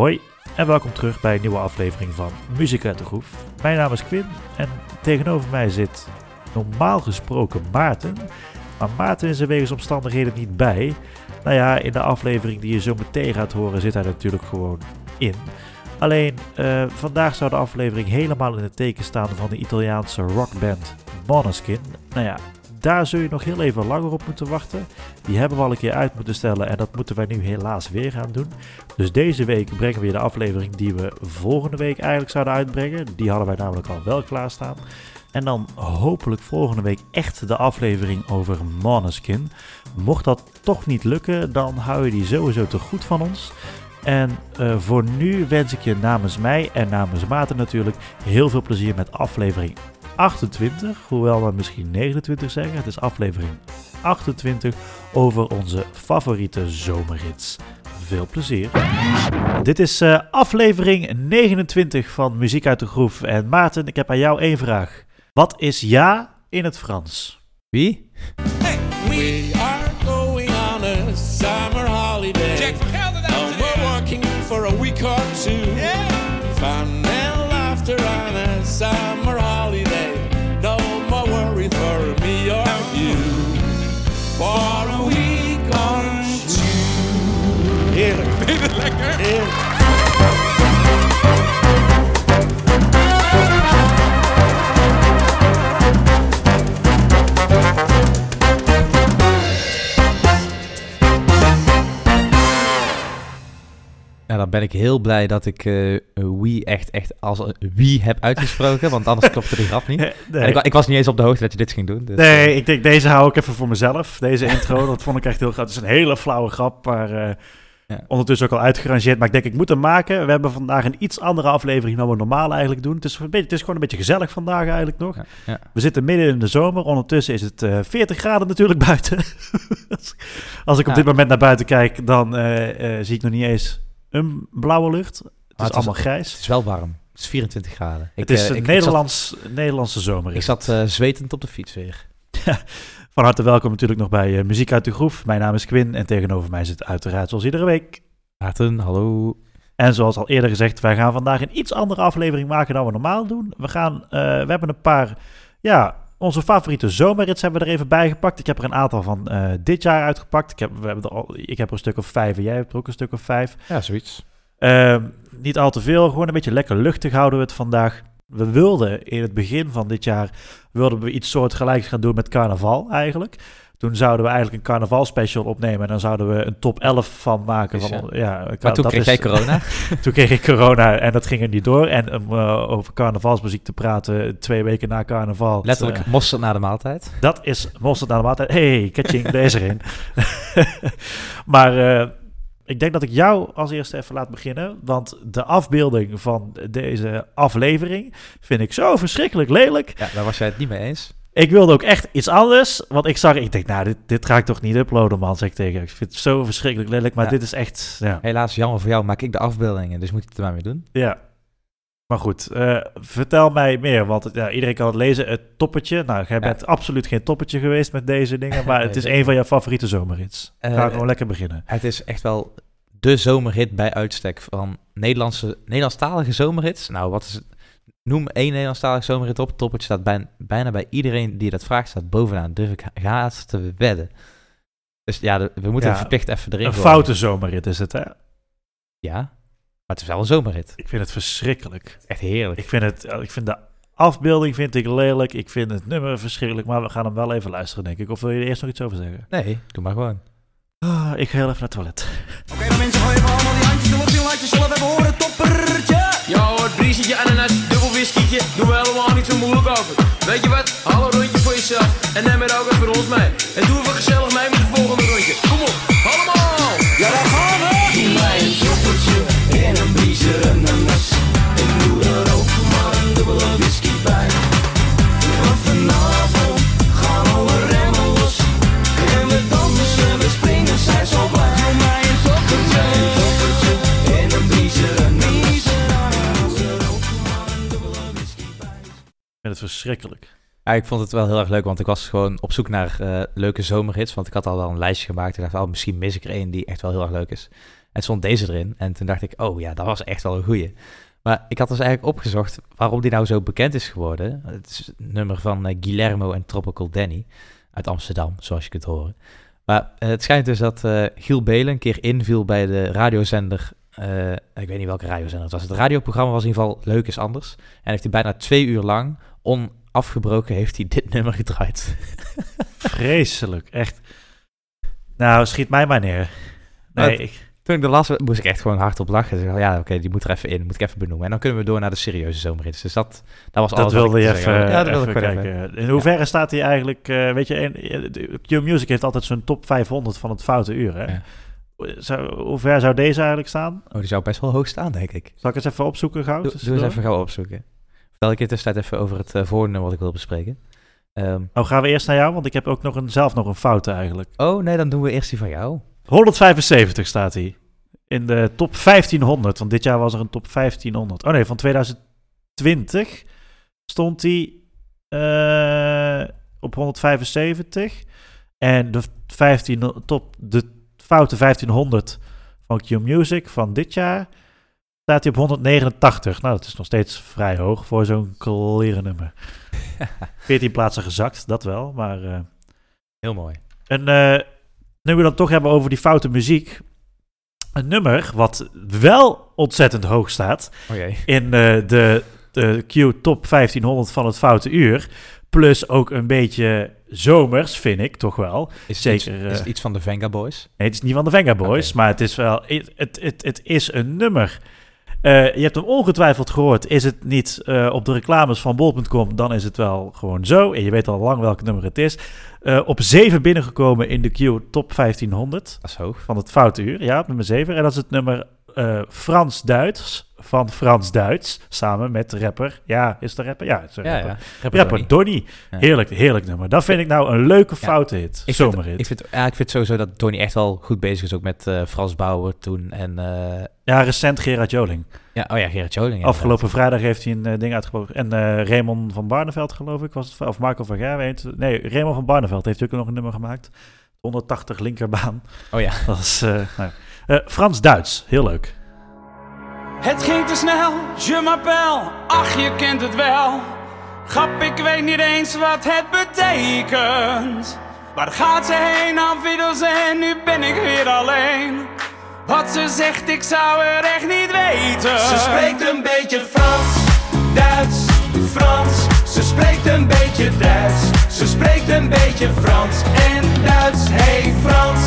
Hoi en welkom terug bij een nieuwe aflevering van Muziek uit de Groef. Mijn naam is Quinn en tegenover mij zit normaal gesproken Maarten. Maar Maarten is er wegens omstandigheden niet bij. Nou ja, in de aflevering die je zo meteen gaat horen zit hij natuurlijk gewoon in. Alleen, uh, vandaag zou de aflevering helemaal in het teken staan van de Italiaanse rockband Måneskin. Nou ja, daar zul je nog heel even langer op moeten wachten. Die hebben we al een keer uit moeten stellen en dat moeten wij nu helaas weer gaan doen. Dus deze week brengen we de aflevering die we volgende week eigenlijk zouden uitbrengen. Die hadden wij namelijk al wel klaarstaan. En dan hopelijk volgende week echt de aflevering over Måneskin. Mocht dat toch niet lukken, dan hou je die sowieso te goed van ons. En uh, voor nu wens ik je namens mij en namens Maarten natuurlijk heel veel plezier met aflevering 28, hoewel we misschien 29 zeggen. Het is aflevering 28 over onze favoriete zomerhits. Veel plezier. Dit is uh, aflevering 29 van Muziek uit de Groef. En Maarten, ik heb aan jou één vraag. Wat is ja in het Frans? Wie? Hey, we are going on a het lekker? Nou, dan ben ik heel blij dat ik eh wie echt, echt als wie heb uitgesproken, want anders klopte die grap niet. Nee, ik, ik was niet eens op de hoogte dat je dit ging doen. Dus, nee eh, ik denk deze hou ik even voor mezelf. Deze intro, dat vond ik echt heel grappig. Het is een hele flauwe grap, maar eh, Ja. ondertussen ook al uitgerangeerd. Maar ik denk, ik moet hem maken. We hebben vandaag een iets andere aflevering dan we normaal eigenlijk doen. Het is, een beetje, het is gewoon een beetje gezellig vandaag eigenlijk nog. ja, ja. We zitten midden in de zomer. Ondertussen is het eh 40 graden natuurlijk buiten. Als ik op dit moment naar buiten kijk, dan eh, eh, zie ik nog niet eens een blauwe lucht. Het is het is- allemaal Het grijs. is wel warm. Het is 24 graden. Het is een ik- Nederlands, Nederlandse zomer. Ik zat, zwetend op de fiets weer. Van harte welkom natuurlijk nog bij eh, Muziek uit de Groef. Mijn naam is Quinn en tegenover mij zit uiteraard zoals iedere week. Maarten, hallo. En zoals al eerder gezegd, wij gaan vandaag een iets andere aflevering maken dan we normaal doen. We, gaan, eh, we hebben een paar, ja, onze favoriete zomerrits hebben we er even bij gepakt. Ik heb er een aantal van eh, dit jaar uitgepakt. Ik heb, we hebben er al, ik heb er een stuk of vijf en jij hebt er ook een stuk of vijf. Ja, zoiets. Ehm, niet al te veel, gewoon een beetje lekker luchtig houden we het vandaag. We wilden in het begin van dit jaar wilden we iets soortgelijks gaan doen met carnaval eigenlijk. Toen zouden we eigenlijk een carnaval special opnemen en dan zouden we een top 11 van maken. Is, Van, ja, Maar toen dat kreeg is- jij corona. toen kreeg ik corona en dat ging er niet door. En om eh, over carnavalsmuziek te praten, twee weken na carnaval. Letterlijk eh, mosterd na de maaltijd. dat is mosterd aan de maaltijd. hey, catching, deze erin. maar eh, ik denk dat ik jou als eerste even laat beginnen. Want de afbeelding van deze aflevering vind ik zo verschrikkelijk lelijk. Ja, daar was jij het niet mee eens. Ik wilde ook echt iets anders. Want ik zag, ik denk, nou, dit, dit ga ik toch niet uploaden, man, zeg ik tegen. Ik vind het zo verschrikkelijk lelijk. Maar Ja. dit is echt, ja. Helaas, jammer voor jou, maak ik de afbeeldingen, dus moet je het er maar mee doen. Ja. Maar goed, eh, vertel mij meer, want ja, iedereen kan het lezen. Het toppetje, nou, jij Ja. bent absoluut geen toppetje geweest met deze dingen, maar het is een van jouw favoriete zomerhits. Ga gewoon lekker beginnen. Het is echt wel de zomerhit bij uitstek van Nederlandse, Nederlandstalige zomerhits. Nou, wat is het? Noem één Nederlandstalige zomerhit op. Het Toppetje staat bij, bijna bij iedereen die dat vraagt, staat bovenaan. Durf ik haast te wedden. Dus ja, we moeten Ja, verplicht even erin Een foute zomerrit is het, hè? Ja, maar het is wel een zomerhit. Ik vind het verschrikkelijk. Echt heerlijk. Ik vind, het, ik vind de afbeelding vind ik lelijk. Ik vind het nummer verschrikkelijk, maar we gaan hem wel even luisteren, denk ik. Of wil je er eerst nog iets over zeggen? Nee, doe maar gewoon. Ah, ik ga heel even naar het toilet. Oké, dan mensen, gooi even allemaal die handjes erop in, laat je zelf even horen, toppertje. Ja hoor, briesetje, ananas, dubbel whiskietje, doen we helemaal niet zo moeilijk over. Weet je wat, hou een rondje voor jezelf en neem het ook even voor ons mee. En doe even gezellig het verschrikkelijk. Ik vond het wel heel erg leuk, want ik was gewoon op zoek naar eh, leuke zomerhits. Want ik had al wel een lijstje gemaakt. Ik dacht, oh, misschien mis ik er één die echt wel heel erg leuk is. En stond deze erin. En toen dacht ik, oh ja, dat was echt wel een goeie. Maar ik had dus eigenlijk opgezocht waarom die nou zo bekend is geworden. Het is nummer van eh, Guillermo en Tropical Danny uit Amsterdam, zoals je kunt horen. Maar eh, het schijnt dus dat Giel Belen een keer inviel bij de radiozender. ik weet niet welke radiozender het was. Het radioprogramma was in ieder geval Leuk is Anders. En heeft hij bijna twee uur lang, onafgebroken, heeft hij dit nummer gedraaid. Vreselijk, echt. Nou, schiet mij maar neer. Nee, ik, Toen ik de las, moest ik echt gewoon hardop lachen. Dus ik dacht, ja, oké, die moet er even in, moet ik even benoemen. En dan kunnen we door naar de serieuze zomerrits. Dus dat, dat was dat alles wilde je even. Ja, dat wilde even ik gewoon even. kijken. In hoeverre staat hij eigenlijk, eh, weet je, Q-Music heeft altijd zo'n top 500 van het foute uur, hè? Ja. Zou, hoe ver zou deze eigenlijk staan? Oh, die zou best wel hoog staan, denk ik. Zal ik eens even opzoeken, Goud? Doe, doe eens even gauw opzoeken. Vertel ik je tussentijd even over het uh, voornummer wat ik wil bespreken. Ehm, Oh, gaan we eerst naar jou? Want ik heb ook nog een, zelf nog een fout eigenlijk. oh, nee, dan doen we eerst die van jou. 175 staat hij. In de top 1500. Want dit jaar was er een top 1500. Oh nee, van 2020 stond hij eh, op 175. En de, 15, top, de foute 1500 van Q-Music van dit jaar staat hij op 189. Nou, dat is nog steeds vrij hoog voor zo'n kleren nummer. 14 plaatsen gezakt, dat wel. Maar eh, Heel mooi. en eh, nu we dan toch hebben over die foute muziek. Een nummer wat wel ontzettend hoog staat Oh jee. in eh, de, de Q Top 1500 van het Foute Uur. Plus ook een beetje zomers, vind ik toch wel. Is Zeker, iets, is het iets van de Venga Boys? Nee, het is niet van de Venga Boys, maar het is wel. Het, het, het, het is een nummer. Eh, je hebt hem ongetwijfeld gehoord. Is het niet eh, op de reclames van bol.com, dan is het wel gewoon zo. En je weet al lang welk nummer het is. Eh, op 7 binnengekomen in de Q Top 1500 Dat is hoog. van het Foute Uur. Ja, nummer 7. En dat is het nummer Frans-Duits van Frans-Duits. Samen met de rapper. Ja, is de rapper? Ja, is de rapper. ja. Rapper. Donny. Ja. Heerlijk, heerlijk nummer. Dat vind ik nou een leuke foute hit. Ik vind, Zomerhit. ik, vind, ja, ik vind sowieso dat Donnie echt wel goed bezig is, ook met eh, Frans Bauer toen. En eh, Ja, recent Gerard Joling. ja, oh ja, Gerard Joling. Afgelopen vrijdag heeft hij een eh, ding uitgebracht. En Raymond van Barneveld, geloof ik, was het. Of Marco van Gerwen. Nee, Raymond van Barneveld heeft ook nog een nummer gemaakt. 180 linkerbaan. Oh ja. Dat is nou, Frans-Duits, heel leuk. Het ging te snel, je m'appelle, ach je kent het wel. Grap, ik weet niet eens wat het betekent. Waar gaat ze heen, aan en nu ben ik weer alleen. Wat ze zegt, ik zou er echt niet weten. Ze spreekt een beetje Frans, Duits, Frans. Ze spreekt een beetje Duits. Ze spreekt een beetje Frans en Duits. Hey Frans,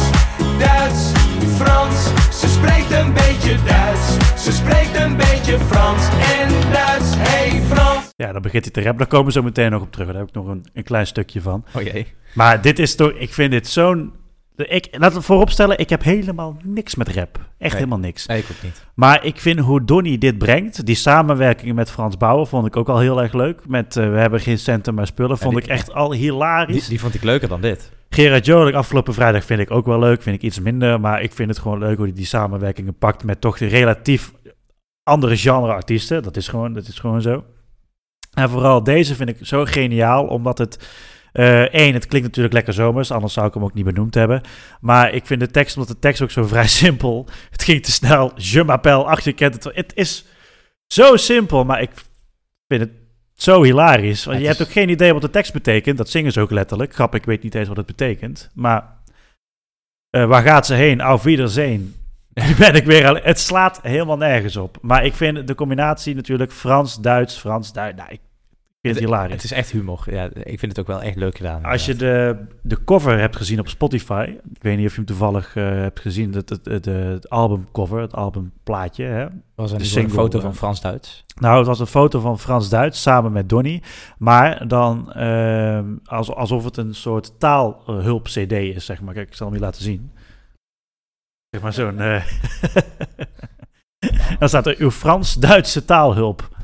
Duits, Frans. Ze spreekt een beetje Duits. Ze spreekt een beetje Frans en Duits. Hey Frans. Ja, dan begint hij te rappen. Daar komen we zo meteen nog op terug. Daar heb ik nog een, een klein stukje van. Oh jee. Maar dit is toch, ik vind dit zo'n... Ik, laten we vooropstellen, ik heb helemaal niks met rap. Echt Nee. helemaal niks. Nee, ik ook niet. Maar ik vind hoe Donny dit brengt, die samenwerking met Frans Bauer, vond ik ook al heel erg leuk. Met eh, We hebben geen centen maar spullen, vond die- ik echt al hilarisch. Die, die vond ik leuker dan dit. Gerard Joling afgelopen vrijdag vind ik ook wel leuk, vind ik iets minder. Maar ik vind het gewoon leuk hoe hij die samenwerkingen pakt met toch de relatief andere genre artiesten. Dat is gewoon, dat is gewoon zo. En vooral deze vind ik zo geniaal, omdat het... eh één, het klinkt natuurlijk lekker zomers, anders zou ik hem ook niet benoemd hebben. Maar ik vind de tekst, omdat de tekst ook zo vrij simpel... Het ging te snel, je m'appelle, ach het. Het is zo simpel, maar ik vind het zo hilarisch. Want je is- hebt ook geen idee wat de tekst betekent. Dat zingen ze ook letterlijk. Grap, ik weet niet eens wat het betekent. Maar eh, waar gaat ze heen? Auf Wiedersehen. Nu ben ik weer al... Het slaat helemaal nergens op. Maar ik vind de combinatie natuurlijk Frans-Duits, Frans-Duits... Nou, ik vind het hilarisch. Het is echt humor. Ja, ik vind het ook wel echt leuk gedaan. Als je de, de cover hebt gezien op Spotify, ik weet niet of je hem toevallig eh, hebt gezien, het, het, het, het albumcover, het albumplaatje. Hè? was er een single, foto eh, van Frans-Duits. Nou, het was een foto van Frans-Duits samen met Donny, maar dan ehm, als, alsof het een soort taalhulp-cd is, zeg maar. Kijk, ik zal hem je laten zien. Zeg maar zo'n... eh, dan staat er uw Frans-Duitse taalhulp.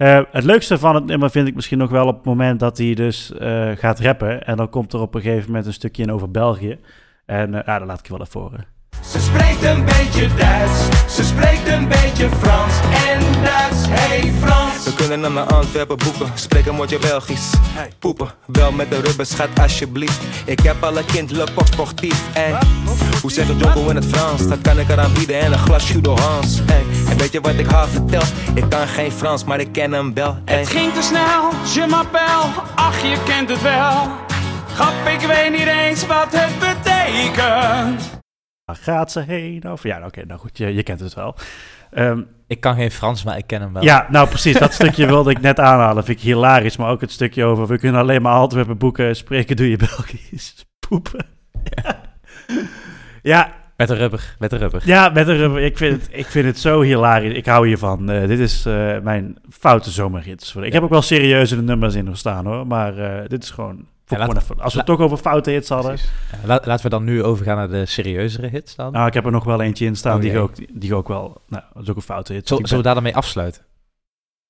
Eh, het leukste van het nummer vind ik misschien nog wel op het moment dat hij dus eh, gaat rappen. En dan komt er op een gegeven moment een stukje in over België. En eh ja, dat laat ik je wel even horen. Ze spreekt een beetje Duits. Ze spreekt een beetje Frans en. We kunnen hem naar Antwerpen boeken, spreken moet je Belgisch. Poepen, wel met de rubber, schat alsjeblieft. Ik heb alle kind, le pop sportief. Ey. Hoe zeg je Jumbo in het Frans? Dat kan ik eraan bieden en een glas Judo Hans. Ey. En weet je wat ik haar vertel? Ik kan geen Frans, maar ik ken hem wel. Ey. Het ging te snel, je m'appelle, ach je kent het wel. Grap, ik weet niet eens wat het betekent. Gaat ze heen? Of, ja, oké, nou goed, je, je kent het wel. Ehm, Ik kan geen Frans, maar ik ken hem wel. ja, nou precies, dat stukje wilde ik net aanhalen. Vind ik hilarisch, maar ook het stukje over... we kunnen alleen maar Antwerpen boeken, spreken doe je Belgisch. Poepen. ja, Met de rubber, met de rubber. ja, met een rubber. Ik vind, het, ik vind het zo hilarisch. Ik hou hiervan. Eh, dit is eh, mijn foute zomerhits. Ik heb ook wel serieuze nummers in staan hoor, maar eh, dit is gewoon... Ja, laat- als we het toch over foute hits hadden... Ja, laten we dan nu overgaan naar de serieuzere hits dan. Nou, ik heb er nog wel eentje in staan die, ook, die ook wel... Nou, dat is ook een foute hit. Zul- Ik zullen we daar dan mee afsluiten?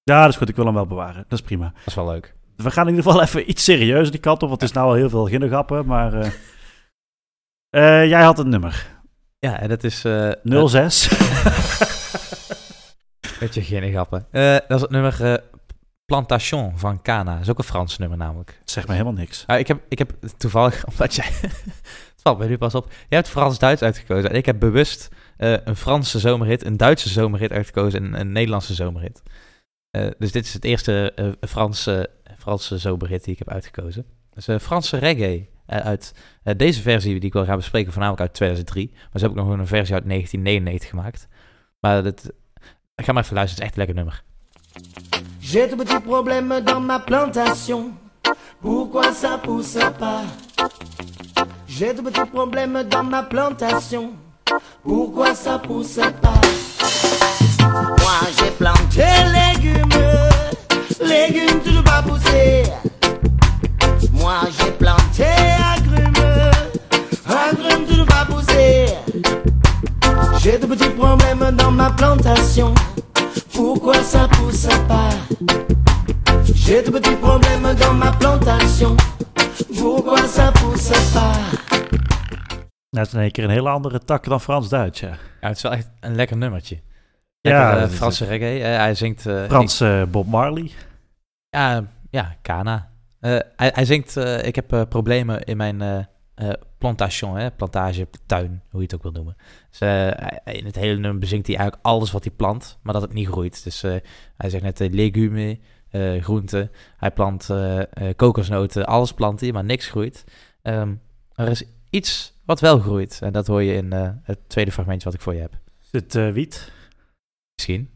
Ja, dat is goed. Ik wil hem wel bewaren. Dat is prima. Dat is wel leuk. We gaan in ieder geval even iets serieuzer die kant op, want het is nou al heel veel ginnegappen, maar... eh, eh, jij had het nummer. Ja, en dat is... eh 06. Beetje geen grappen. Eh, dat is het nummer Plantation van Cana. Dat is ook een Frans nummer namelijk. zeg me helemaal niks. Ah, ik, heb, ik heb toevallig, omdat jij... het valt mij nu pas op. Jij hebt Frans-Duits uitgekozen. En ik heb bewust eh, een Franse zomerhit, een Duitse zomerhit uitgekozen en een Nederlandse zomerhit. Eh, dus dit is het eerste eh, Franse, Franse zomerhit die ik heb uitgekozen. Dat is een Franse reggae uit deze versie die ik wil gaan bespreken, voornamelijk uit 2003. Maar ze hebben ook nog een versie uit 1999 gemaakt. Maar dat, ga maar even luisteren, het is echt een lekker nummer. J'ai de petits problèmes dans ma plantation. Pourquoi ça pousse pas? J'ai de petits problèmes dans ma plantation. Pourquoi ça pousse pas? Moi j'ai planté légumes, légumes toujours pas poussés. Moi j'ai planté agrumes, agrumes toujours pas poussés. J'ai de petits problèmes dans ma plantation. Pourquoi ça pousse pas? J'ai de petits problèmes dans ma plantation. Pourquoi ça pousse pas Dat is in één keer een hele andere tak dan Frans-Duits, ja. Ja, het is wel echt een lekker nummertje. Ja, Lekker, eh, dat is Franse reggae. Eh, hij zingt... eh, Frans eh, Bob Marley. ja, ja, Kana. Eh, hij, hij zingt... eh, ik heb eh, problemen in mijn eh, eh, plantation, hè, plantage, tuin, hoe je het ook wil noemen. Dus, eh, in het hele nummer bezingt hij eigenlijk alles wat hij plant, maar dat het niet groeit. Dus eh, hij zegt net uh, groenten. Hij plant eh, eh, kokosnoten, alles plant hij, maar niks groeit. Ehm, er is iets wat wel groeit. En dat hoor je in het tweede fragmentje wat ik voor je heb. Is het wiet? Misschien.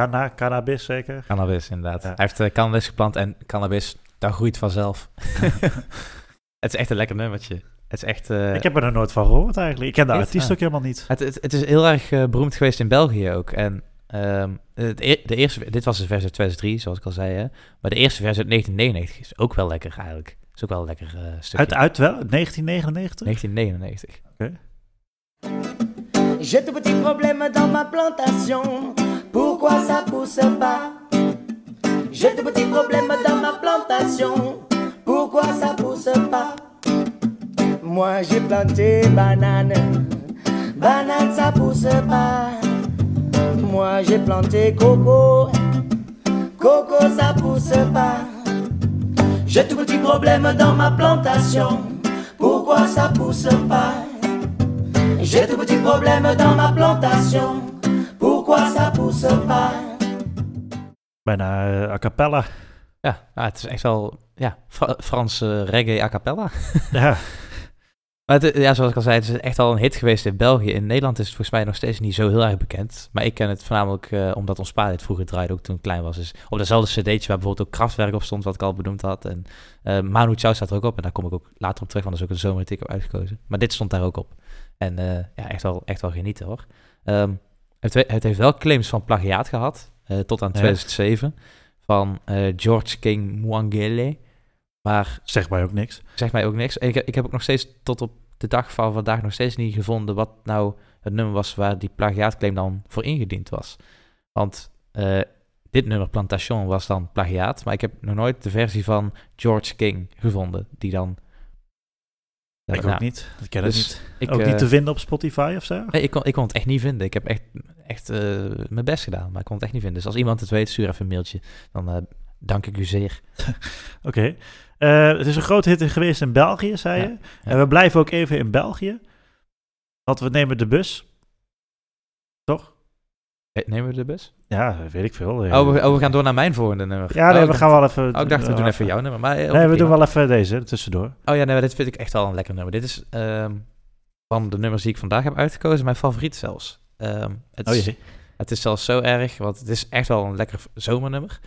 Cana, cannabis zeker? Cannabis, inderdaad. Hij heeft eh, cannabis geplant en cannabis, dat groeit vanzelf. het is echt een lekker nummertje. Het is echt... eh, ik heb er nog nooit van gehoord eigenlijk. Ik ken de Niet? artiest Ah. ook helemaal niet. het, het, het is heel erg eh, beroemd geweest in België ook. En ehm, het, e- de eerste, dit was de versie uit 2003, zoals ik al zei. Hè? Maar de eerste versie uit 1999 is ook wel lekker eigenlijk. Is ook wel een lekker stukje. Uit, uit wel? 1999? 1999. J'ai de petits problèmes dans ma plantation. Pourquoi ça pousse pas? J'ai de petits problèmes dans ma plantation. Pourquoi ça pousse pas? Moi j'ai planté banane. Banane ça pousse pas. Moi j'ai planté coco. Coco ça pousse pas. J'ai de petits problèmes dans ma plantation. Pourquoi ça pousse pas? J'ai de petits problèmes dans ma plantation. Pourquoi ça pousse pas Bijna eh, a cappella. Ja, nou, het is echt wel ja, Fra- Franse reggae a cappella. ja. Maar het, ja, zoals ik al zei, het is echt al een hit geweest in België. In Nederland is het volgens mij nog steeds niet zo heel erg bekend. Maar ik ken het voornamelijk eh, omdat ons pa dit vroeger draaide, ook toen ik klein was. Dus op datzelfde cd'tje waar bijvoorbeeld ook Kraftwerk op stond, wat ik al benoemd had. En eh Manu Chao staat er ook op. En daar kom ik ook later op terug, want dat is ook een zomer die ik heb uitgekozen. Maar dit stond daar ook op. En eh, ja, echt wel, echt wel genieten hoor. Ehm, het, het heeft wel claims van plagiaat gehad, eh, tot aan Ja. 2007. Van eh, George King Mwangele. Maar Zeg mij ook niks. Zeg mij ook niks. En ik, ik heb ook nog steeds tot op de dag van vandaag nog steeds niet gevonden wat nou het nummer was waar die plagiaatclaim dan voor ingediend was. Want dit nummer, Plantation, was dan plagiaat. Maar ik heb nog nooit de versie van George King gevonden. Die dan. Ja, ik nou, ook niet. Ik ken dus het niet. Ik, ook eh, niet te vinden op Spotify of zo? Nee, ik kon, ik kon het echt niet vinden. Ik heb echt, echt eh, mijn best gedaan, maar ik kon het echt niet vinden. Dus als iemand het weet, stuur even een mailtje. Dan eh, dank ik u zeer. Oké. Eh, het is een grote hit geweest in België, zei Ja, je. ja. En we blijven ook even in België. Want we nemen de bus. Toch? Eh, Nemen we de bus? Ja, weet ik veel. Oh we, oh, we gaan door naar mijn volgende nummer. Ja, nee, oh, we gaan wel even... Oh, ik dacht, we doen even jouw nummer. Maar, eh, Nee, we doen wel even deze tussendoor. Oh ja, nee, dit vind ik echt wel een lekker nummer. Dit is ehm, van de nummers die ik vandaag heb uitgekozen, mijn favoriet zelfs. Ehm, het, Oh is, het is zelfs zo erg, want het is echt wel een lekker zomernummer.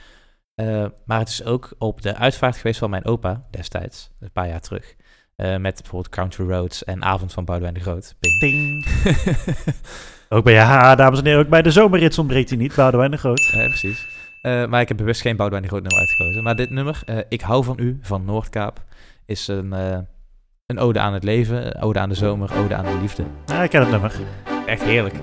Eh, maar het is ook op de uitvaart geweest van mijn opa destijds, een paar jaar terug. Met bijvoorbeeld Country Roads en Avond van Boudewijn de Groot. Ping. Ook bij, ja, dames en heren, ook bij de zomerrits ontbreekt hij niet. Boudewijn de Groot. Ja, precies. Eh, maar ik heb bewust geen Boudewijn de Groot nummer uitgekozen. Maar dit nummer, eh, Ik hou van u, van Noordkaap, is een, eh, een ode aan het leven, ode aan de zomer, ode aan de liefde. Ja, ik ken het nummer. Echt heerlijk.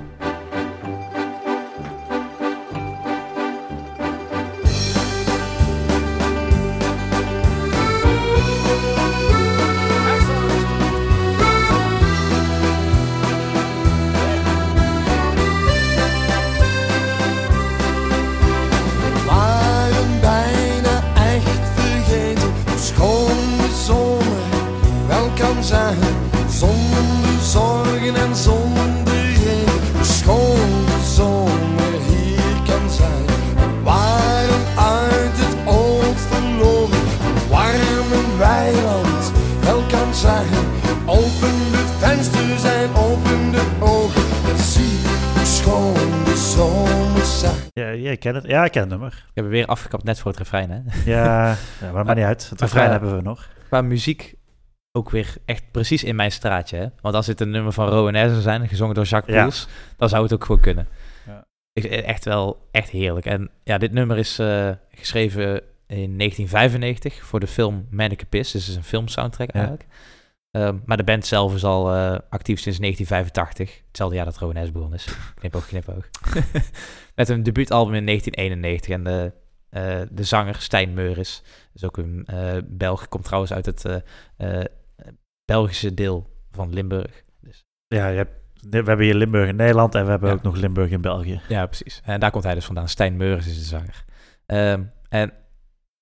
Ja, ja, ik ken het. Ja, ik ken het nummer. Ik heb hem weer afgekapt net voor het refrein, hè. Ja, ja maar maakt niet uit. Het refrein eh, hebben we nog. Qua muziek ook weer echt precies in mijn straatje, hè. Want als dit een nummer van Rowan zou zijn, gezongen door Jacques Ja. Poels, dan zou het ook gewoon kunnen. Ja. Ik, echt wel, echt heerlijk. En ja, dit nummer is eh, geschreven in 1995 voor de film Manneke Piss. Dus het is een filmsoundtrack Ja. Ehm, maar de band zelf is al eh, actief sinds 1985. Hetzelfde jaar dat Rowan S. begonnen is. Knipoog, knipoog. Met een debuutalbum in 1991. En de, eh, de zanger Stijn Meuris, is ook een eh, Belg, komt trouwens uit het Belgische deel van Limburg. Dus, Ja, je hebt, we hebben hier Limburg in Nederland en we hebben Ja. ook nog Limburg in België. ja, precies. En daar komt hij dus vandaan. Stijn Meuris is de zanger. Ehm, en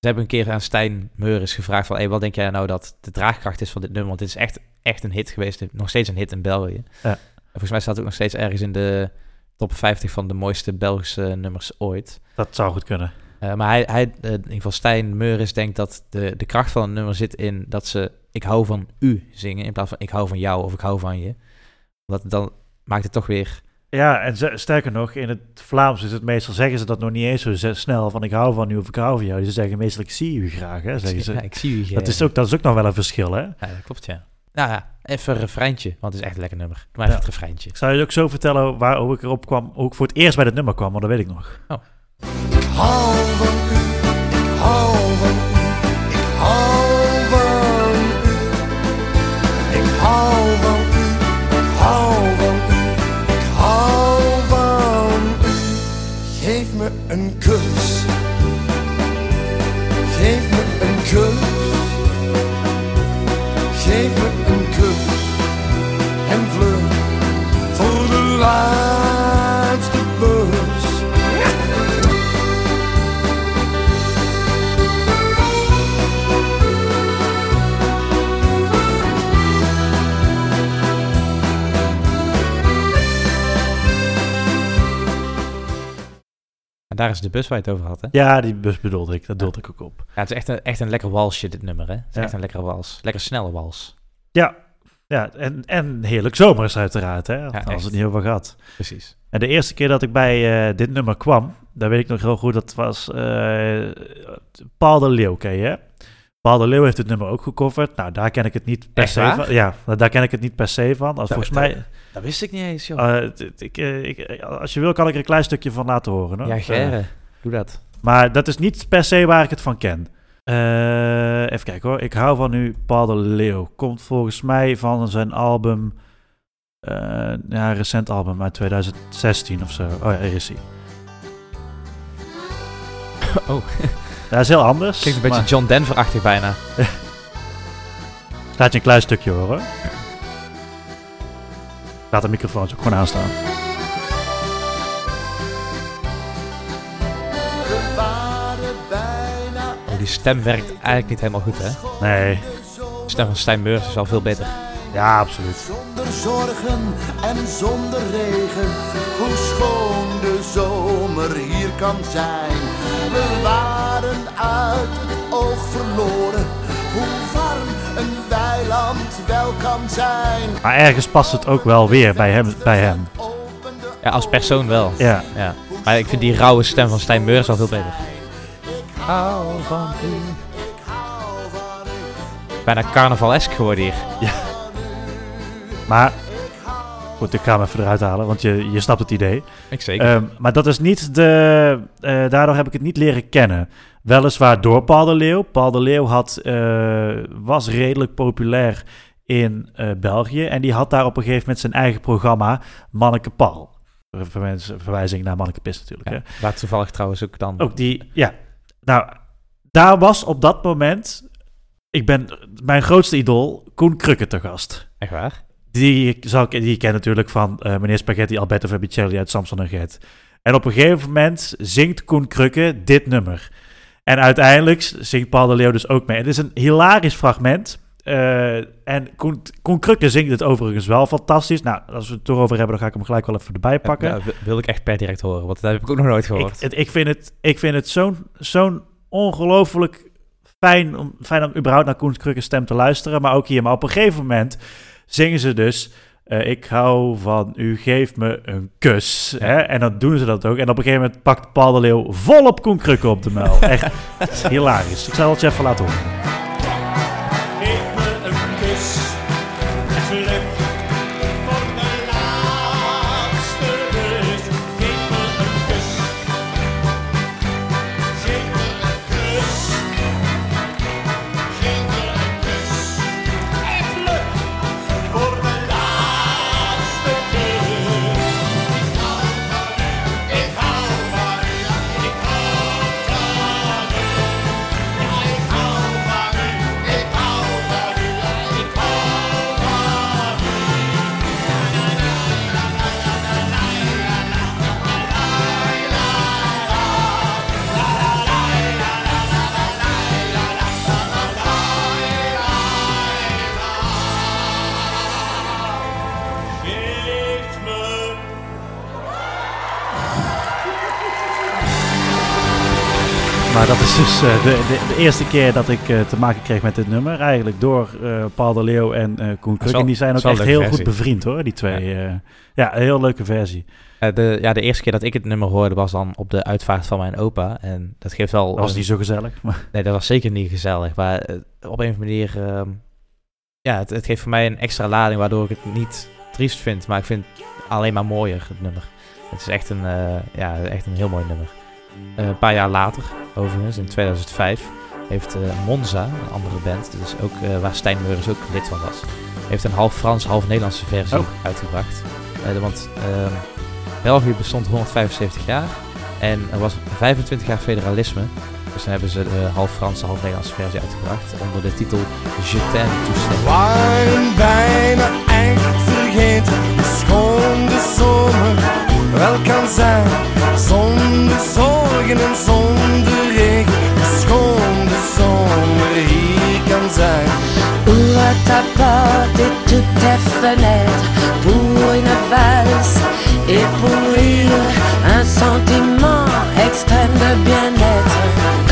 ze hebben een keer aan Stijn Meuris gevraagd van... Hey, wat denk jij nou dat de draagkracht is van dit nummer? Want dit is echt, echt een hit geweest. Nog steeds een hit in België. Ja. En volgens mij staat het ook nog steeds ergens in de top 50 van de mooiste Belgische nummers ooit. Dat zou goed kunnen. Eh, maar hij, hij eh, in ieder geval Stijn Meuris denkt dat de, de kracht van een nummer zit in dat ze ik hou van u zingen in plaats van ik hou van jou of ik hou van je. Dat dan maakt het toch weer Ja, en sterker nog, in het Vlaams is het meestal, zeggen ze dat nog niet eens zo snel, van ik hou van u of ik hou van jou. Ze zeggen meestal ik zie u graag, hè, zeggen ze. Ja, ik zie u. Dat is, ook, dat is ook nog wel een verschil, hè. Ja, dat klopt, ja. Nou ja, even een refreintje, want het is echt een lekker nummer. Doe maar even Ja. het refreintje. Ik zou je ook zo vertellen waar, ik erop kwam, hoe ik voor het eerst bij dat nummer kwam, want dat weet ik nog. Ik me een kus, geef me een kus, geef me daar is de bus waar je het over had, hè? Ja, die bus bedoelde ik, dat doelde ik ook op. Ja, het is echt een, echt een lekker walsje, dit nummer, hè? Het is echt een lekkere wals. Lekker snelle wals. Ja, Ja, en, en heerlijk zomers uiteraard, hè? Als het niet over gehad. Precies. En de eerste keer dat ik bij eh, dit nummer kwam, daar weet ik nog heel goed, dat was eh, Paul de Leeuw, ken je? hè? Paul de Leeuw heeft het nummer ook gecoverd. Nou, daar ken ik het niet per Echt se waar? van. Ja, daar ken ik het niet per se van. Als, volgens dat- mij, Dat wist ik niet eens, joh. eh, ik, eh, ik, als je wil, kan ik er een klein stukje van laten horen. Hoor. ja, Eh, Gerre. Doe dat. maar dat is niet per se waar ik het van ken. Eh, even kijken hoor. Ik hou van u, Paul de Leeuw. Komt volgens mij van zijn album. eh, ja, een recent album uit 2016 of zo. Oh ja, hier is hij. Oh, Dat is heel anders. klinkt een beetje maar John Denver-achtig bijna. Laat je een klein stukje horen. Laat de microfoons ook gewoon aanstaan. We waren bijna Oh, die stem werkt eigenlijk niet helemaal goed, hè? Nee, De stem van Stijn Meurs is wel veel beter. ja, absoluut. Zonder zorgen en zonder regen, hoe schoon de zomer hier kan zijn. We waren uit het oog verloren, hoe warm een weiland wel kan zijn. Maar ergens past het ook wel weer bij hem. Bij hem. Ja, als persoon wel. Ja, Ja. Maar ik vind die rauwe stem van Stijn Meurs wel veel beter. ik Hou van u. ik hou van u. Bijna carnavalesk geworden hier. maar goed, ik ga hem even eruit halen, want je, je snapt het idee. Ik zeker. Ehm, maar dat is niet de. eh, daardoor heb ik het niet leren kennen. Weliswaar door Paul de Leeuw. Paul de Leeuw had, eh, was redelijk populair in eh, België. En die had daar op een gegeven moment zijn eigen programma, Manneke Paul. Verwijzing naar Manneke Pis natuurlijk. ja. Hè? Waar toevallig trouwens ook dan... Ook die, ja. Nou, daar was op dat moment. Ik ben mijn grootste idool, Koen Krukke te gast. Echt waar? Die, zal ik, die ik ken natuurlijk van eh, meneer Spaghetti Alberto Verbicelli uit Samson en Gert. En op een gegeven moment zingt Koen Krukke dit nummer. En uiteindelijk zingt Paul de Leeuw dus ook mee. Het is een hilarisch fragment. Eh, en Koen, Koen Krukke zingt het overigens wel fantastisch. Nou, als we het erover hebben, dan ga ik hem gelijk wel even erbij pakken. Ja, wil- wil ik echt per direct horen, want dat heb ik ook nog nooit ik, gehoord. het, ik vind het, ik vind het zo'n zo'n ongelooflijk fijn om, fijn om überhaupt naar Koen Krukke stem te luisteren. Maar ook hier. Maar op een gegeven moment zingen ze dus... eh, ik hou van u, geef me een kus. Hè? En dan doen ze dat ook. En op een gegeven moment pakt Paul de Leeuw volop Koen Krukke op de muil. Echt hilarisch. Ik zal het je even laten horen. Dat is dus eh, de, de, de eerste keer dat ik eh, te maken kreeg met dit nummer. Eigenlijk door eh, Paul de Leeuw en Koen wel- En die zijn ook echt heel goed bevriend hoor, die twee. Ja, ja een heel leuke versie. De, ja, de eerste keer dat ik het nummer hoorde was dan op de uitvaart van mijn opa. En dat geeft wel... Dat was niet zo gezellig. Maar Nee, dat was zeker niet gezellig. Maar op een of andere manier... ehm, ja, het, het geeft voor mij een extra lading waardoor ik het niet triest vind. Maar ik vind het alleen maar mooier, het nummer. Het is echt een, ja, echt een heel mooi nummer. Een paar jaar later, overigens, in 2005, heeft eh, Monza, een andere band, dus ook, eh, waar Stijn Meuris ook lid van was, heeft een half Frans, half Nederlandse versie Oh. uitgebracht. Eh, want ehm, België bestond 175 jaar en er was 25 jaar federalisme. Dus dan hebben ze de half Franse, half Nederlandse versie uitgebracht onder de titel Je t'aime tout seul. waren bijna echt vergeten de zomer wel kan zijn. Zonder zorgen en zonder ik schone. Ouvre ta porte et toutes tes fenêtres pour une valse et pour un sentiment extrême de bien-être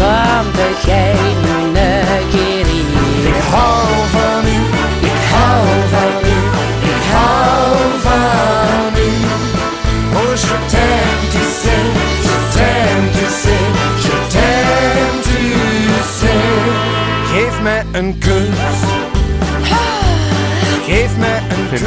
comme de geen guérir. Ik hou van u, ik een kus. Geef mij een kus.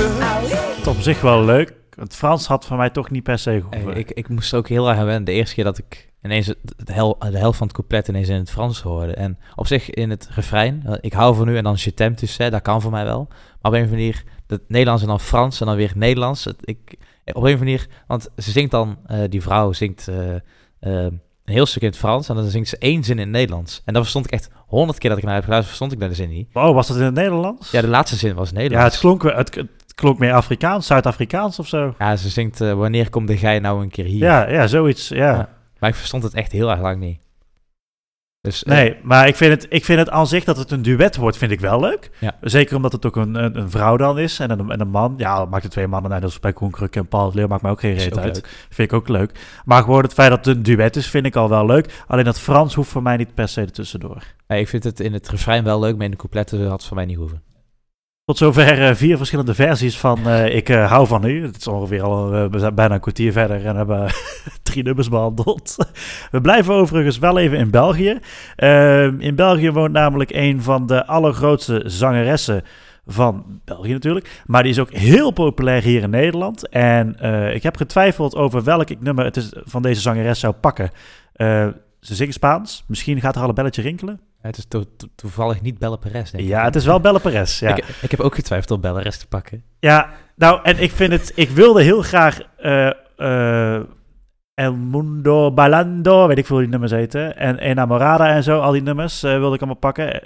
Het op zich wel leuk. Het Frans had voor mij toch niet per se Hey, gehoeven. ik, ik moest er ook heel erg aan wennen. De eerste keer dat ik ineens het, de, hel, de helft van het couplet ineens in het Frans hoorde. En op zich in het refrein, eh, ik hou van u en dan je dus, hè, dat kan voor mij wel. Maar op een of andere manier, het Nederlands en dan Frans en dan weer Nederlands. Het, ik, op een of andere manier, want ze zingt dan, eh, die vrouw zingt eh, eh, een heel stuk in het Frans en dan zingt ze één zin in het Nederlands. En dat verstond ik echt honderd keer dat ik naar heb geluisterd, verstond ik dat de zin niet. Oh, was dat in het Nederlands? Ja, de laatste zin was Ja, Nederlands. het klonk, het, het klonk meer Afrikaans, Zuid-Afrikaans of zo. Ja, ze zingt, eh, wanneer komt de gij nou een keer hier? Ja, ja, zoiets. Ja. Ja. Maar ik verstond het echt heel erg lang niet. Dus, eh, Nee, maar ik vind, het, ik vind het aan zich dat het een duet wordt, vind ik wel leuk. Ja. Zeker omdat het ook een, een, een vrouw dan is en een, en een man. Ja, maakt de twee mannen, nou, dat is bij Koen Kruk en Paul Leeuw, maakt mij ook geen reet ook uit. leuk. Vind ik ook leuk. Maar gewoon het feit dat het een duet is, vind ik al wel leuk. Alleen dat Frans hoeft voor mij niet per se ertussendoor. Nee, ik vind het in het refrein wel leuk, maar in de coupletten had het voor mij niet hoeven. Tot zover eh, vier verschillende versies van eh, Ik eh, hou van u. Het is ongeveer al we zijn bijna een kwartier verder en hebben drie nummers behandeld. We blijven overigens wel even in België. Eh, in België woont namelijk een van de allergrootste zangeressen van België natuurlijk. Maar die is ook heel populair hier in Nederland. En ik heb getwijfeld over welk ik nummer het is van deze zangeres zou pakken. Ze zingt Spaans. Misschien gaat er al een belletje rinkelen. Het is to- to- toevallig niet Belle Perez, denk ik. Ja, het is wel Belle Perez. Ja. Ik, ik heb ook getwijfeld om Belle Perez te pakken. Ja, nou, en ik vind het... Ik wilde heel graag... eh, eh, El Mundo Bailando, weet ik veel hoe die nummers heten. En Enamorada en zo, al die nummers eh, wilde ik allemaal pakken.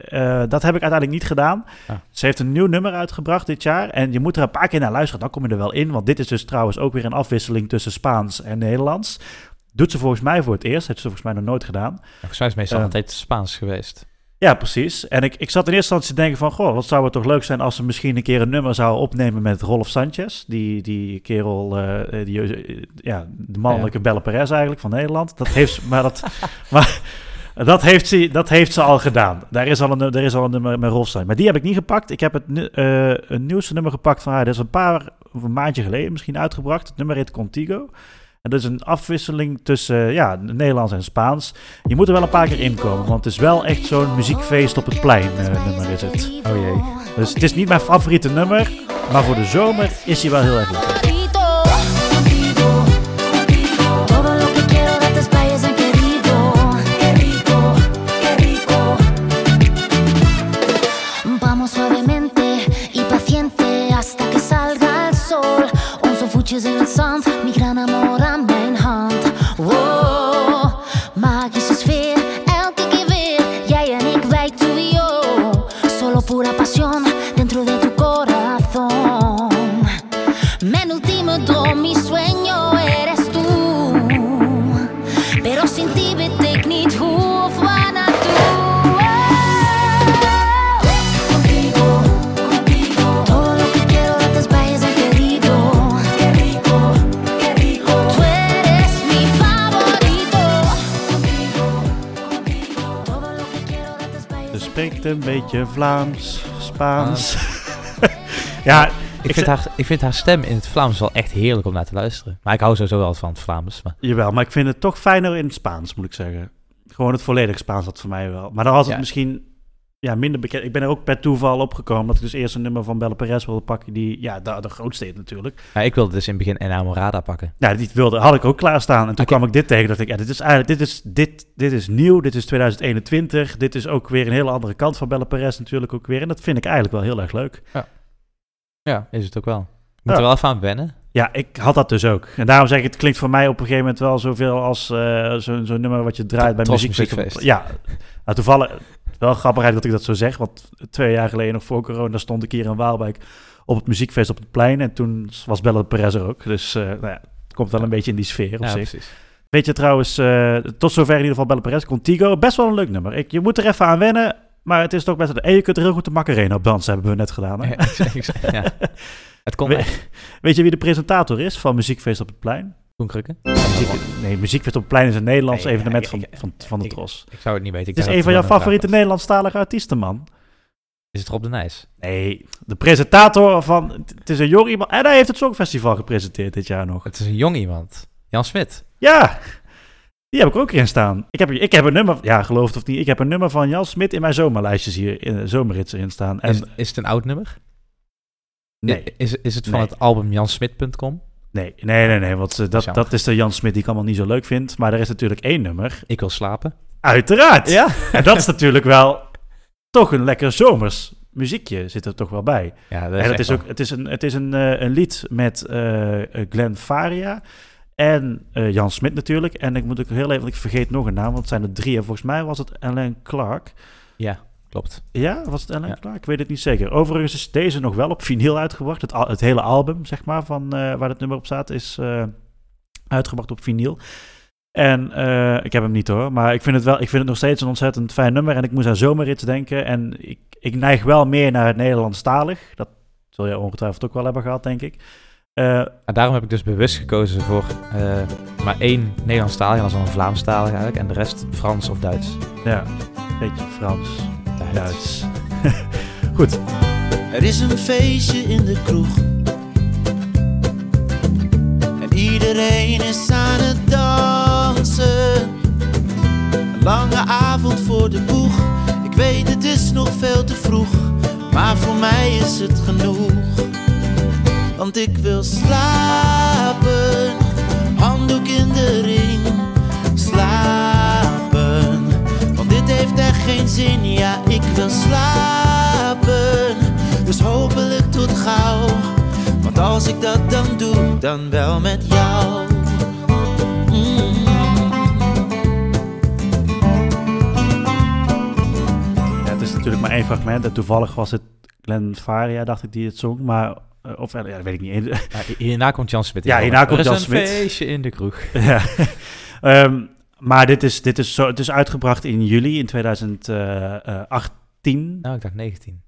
Dat heb ik uiteindelijk niet gedaan. Ah. Ze heeft een nieuw nummer uitgebracht dit jaar. En je moet er een paar keer naar luisteren, dan kom je er wel in. Want dit is dus trouwens ook weer een afwisseling tussen Spaans en Nederlands. Doet ze volgens mij voor het eerst. Heeft ze volgens mij nog nooit gedaan. Volgens mij is meestal Eh. altijd Spaans geweest. Ja, precies. En ik, ik zat in eerste instantie te denken van... Goh, wat zou het toch leuk zijn als ze misschien een keer een nummer zou opnemen met Rolf Sanchez. Die, die kerel, eh, die, ja, de mannelijke Belle Perez eigenlijk van Nederland. Dat heeft, ze- maar dat, maar, dat, heeft ze, dat heeft ze al gedaan. Daar is al een, er is al een nummer met Rolf Sanchez. Maar die heb ik niet gepakt. Ik heb het een nieuwste nummer gepakt van haar. Dat is een paar, een maandje geleden misschien uitgebracht. Het nummer heet Contigo. En is een afwisseling tussen ja, Nederlands en Spaans. Je moet er wel een paar keer in komen, want het is wel echt zo'n muziekfeest op het plein eh, nummer is het. Oh jee. Dus het is niet mijn favoriete nummer, maar voor de zomer is hij wel heel erg leuk. Een beetje Vlaams, Spaans. ja, Ik vind, haar, ik vind haar stem in het Vlaams wel echt heerlijk om naar te luisteren. Maar ik hou sowieso wel van het Vlaams. Maar Jawel, maar ik vind het toch fijner in het Spaans, moet ik zeggen. Gewoon het volledig Spaans had voor mij wel. Maar dan was het Ja. misschien ja, minder bekend. Ik ben er ook per toeval opgekomen dat ik dus eerst een nummer van Belle Perez wilde pakken. Die, ja, de, de grootste is natuurlijk. maar ik wilde dus in het begin Enamorada pakken. Ja, die wilde, had ik ook klaarstaan. En toen kwam ik dit tegen. Dat ik, ja, dit is eigenlijk, dit is, dit, dit is nieuw. Dit is 2021. Dit is ook weer een hele andere kant van Belle Perez natuurlijk ook weer. En dat vind ik eigenlijk wel heel erg leuk. Ja, is het ook wel. Moet Ja. er wel even aan wennen. Ja, ik had dat dus ook. En daarom zeg ik, het klinkt voor mij op een gegeven moment wel zoveel als eh, zo'n zo'n nummer wat je draait bij. Muziekfeest. Ja, nou, toevallig wel grappig dat ik dat zo zeg. Want twee jaar geleden, nog voor corona, stond ik hier in Waalwijk op het muziekfeest op het plein. En toen was Belle Perez er ook. Dus eh, nou ja, het komt wel een beetje in die sfeer op Ja, zich. precies. Weet je trouwens, eh, tot zover in ieder geval Belle Perez. Contigo, best wel een leuk nummer. Ik, je moet er even aan wennen, maar het is toch best... En je kunt er heel goed de Macarena op dansen, hebben we net gedaan. Hè? Ja. Het We- echt. Weet je wie de presentator is van Muziekfeest op het plein? Koen Krukken? Muziek, nee, Muziekfest op het plein is een Nederlands Nee, evenement ja, van, ik- van, van de ik- Tros. Ik zou het niet weten. Ik Het is een van jouw het favoriete Nederlandstalige artiesten, man. Is het Rob de Nijs? Nee, de presentator van... Het is een jong iemand... En hij heeft het Songfestival gepresenteerd dit jaar nog. Het is een jong iemand. Jan Smit. Ja! Die heb ik ook erin staan. Ik heb, ik heb een nummer, ja, geloof het of niet, ik heb een nummer van Jan Smit in mijn zomerlijstjes hier, in de zomerrits erin staan. En Is, is het een oud nummer? nee, Is, is het van Nee. het album jansmit.com? Nee, nee, nee, nee, want eh, dat, dat is de Jan Smit die ik allemaal niet zo leuk vind. Maar er is natuurlijk één nummer. Ik wil slapen. Uiteraard! Ja? En dat is natuurlijk wel toch een lekker zomers muziekje zit er toch wel bij. Ja, dat En is het echt is, ook, het is, een, het is een, eh, een lied met eh, Glenn Faria en Jan Smit natuurlijk. En ik moet ook heel even, want ik vergeet nog een naam, want het zijn er drie. En volgens mij was het Alain Clark. Ja, klopt. Ja, was het Ja. Clark? Ik weet het niet zeker. Overigens is deze nog wel op vinyl uitgebracht. Het, al- het hele album, zeg maar, van, eh, waar het nummer op staat, is eh, uitgebracht op vinyl. En eh, ik heb hem niet hoor, maar ik vind, het wel, ik vind het nog steeds een ontzettend fijn nummer. En ik moest aan zomerrits denken. En ik, ik neig wel meer naar het Nederlandstalig. Dat zul je ongetwijfeld ook wel hebben gehad, denk ik. En daarom heb ik dus bewust gekozen voor maar één Nederlandstalig, en dat is dan een Vlaamstalig eigenlijk, en de rest Frans of Duits. ja, beetje Frans, Duits. Goed, Er is een feestje in de kroeg. En iedereen is aan het dansen. Een lange avond voor de boeg. Ik weet het is nog veel te vroeg. Maar voor mij is het genoeg. Want ik wil slapen. Geen zin. Ja, ik wil slapen. Dus hopelijk tot gauw. Want als ik dat dan doe, dan wel met jou. Mm. ja, het is natuurlijk maar één fragment. En toevallig was het Glenn Faria, dacht ik, die het zong. Maar, eh, of eh, ja, dat weet ik niet. Ja, hierna komt Jan Smit. Ja, hierna komt er Jan is een Smit. feestje in de kroeg. Ja. Ehm, maar dit is, dit is zo, het is uitgebracht in juli in 2018. Nou, ik dacht 19.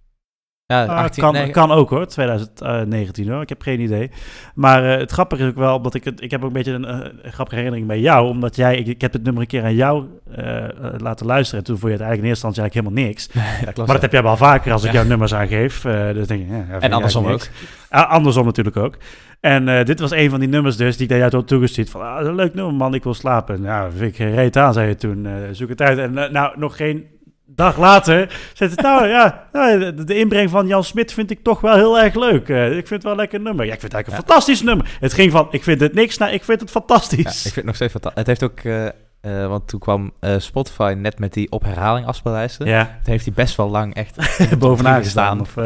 Ja, Ah, 18, kan, nee, kan ook hoor, 2019 hoor. Ik heb geen idee. Maar eh, het grappige is ook wel, omdat ik het, ik heb ook een beetje een, eh, grappige herinnering bij jou, omdat jij, ik, ik heb het nummer een keer aan jou eh, eh, laten luisteren. En toen vond je het eigenlijk in eerste instantie eigenlijk helemaal niks. ja, klopt. Maar dat heb jij wel vaker als ik jouw nummers aangeef. eh dus denk je, ja, en andersom ook. Ah, andersom natuurlijk ook. En eh, dit was een van die nummers dus die ik jou had toegestuurd. Van, ah, leuk nummer man, ik wil slapen. Nou, vind ik reet aan, zei je toen. eh, zoek het uit. En eh, nou, nog geen dag later zegt het, nou ja, nou, de, inbreng van Jan Smit vind ik toch wel heel erg leuk. Ik vind het wel een lekker nummer. Ja, ik vind het eigenlijk een fantastisch nummer. Het ging van, ik vind het niks naar, ik vind het Ja, fantastisch. ik vind het nog steeds fantastisch. Het heeft ook, want toen kwam Spotify net met die op herhaling afspeellijsten. Ja, Toen heeft hij best wel lang echt bovenaan gestaan. Of.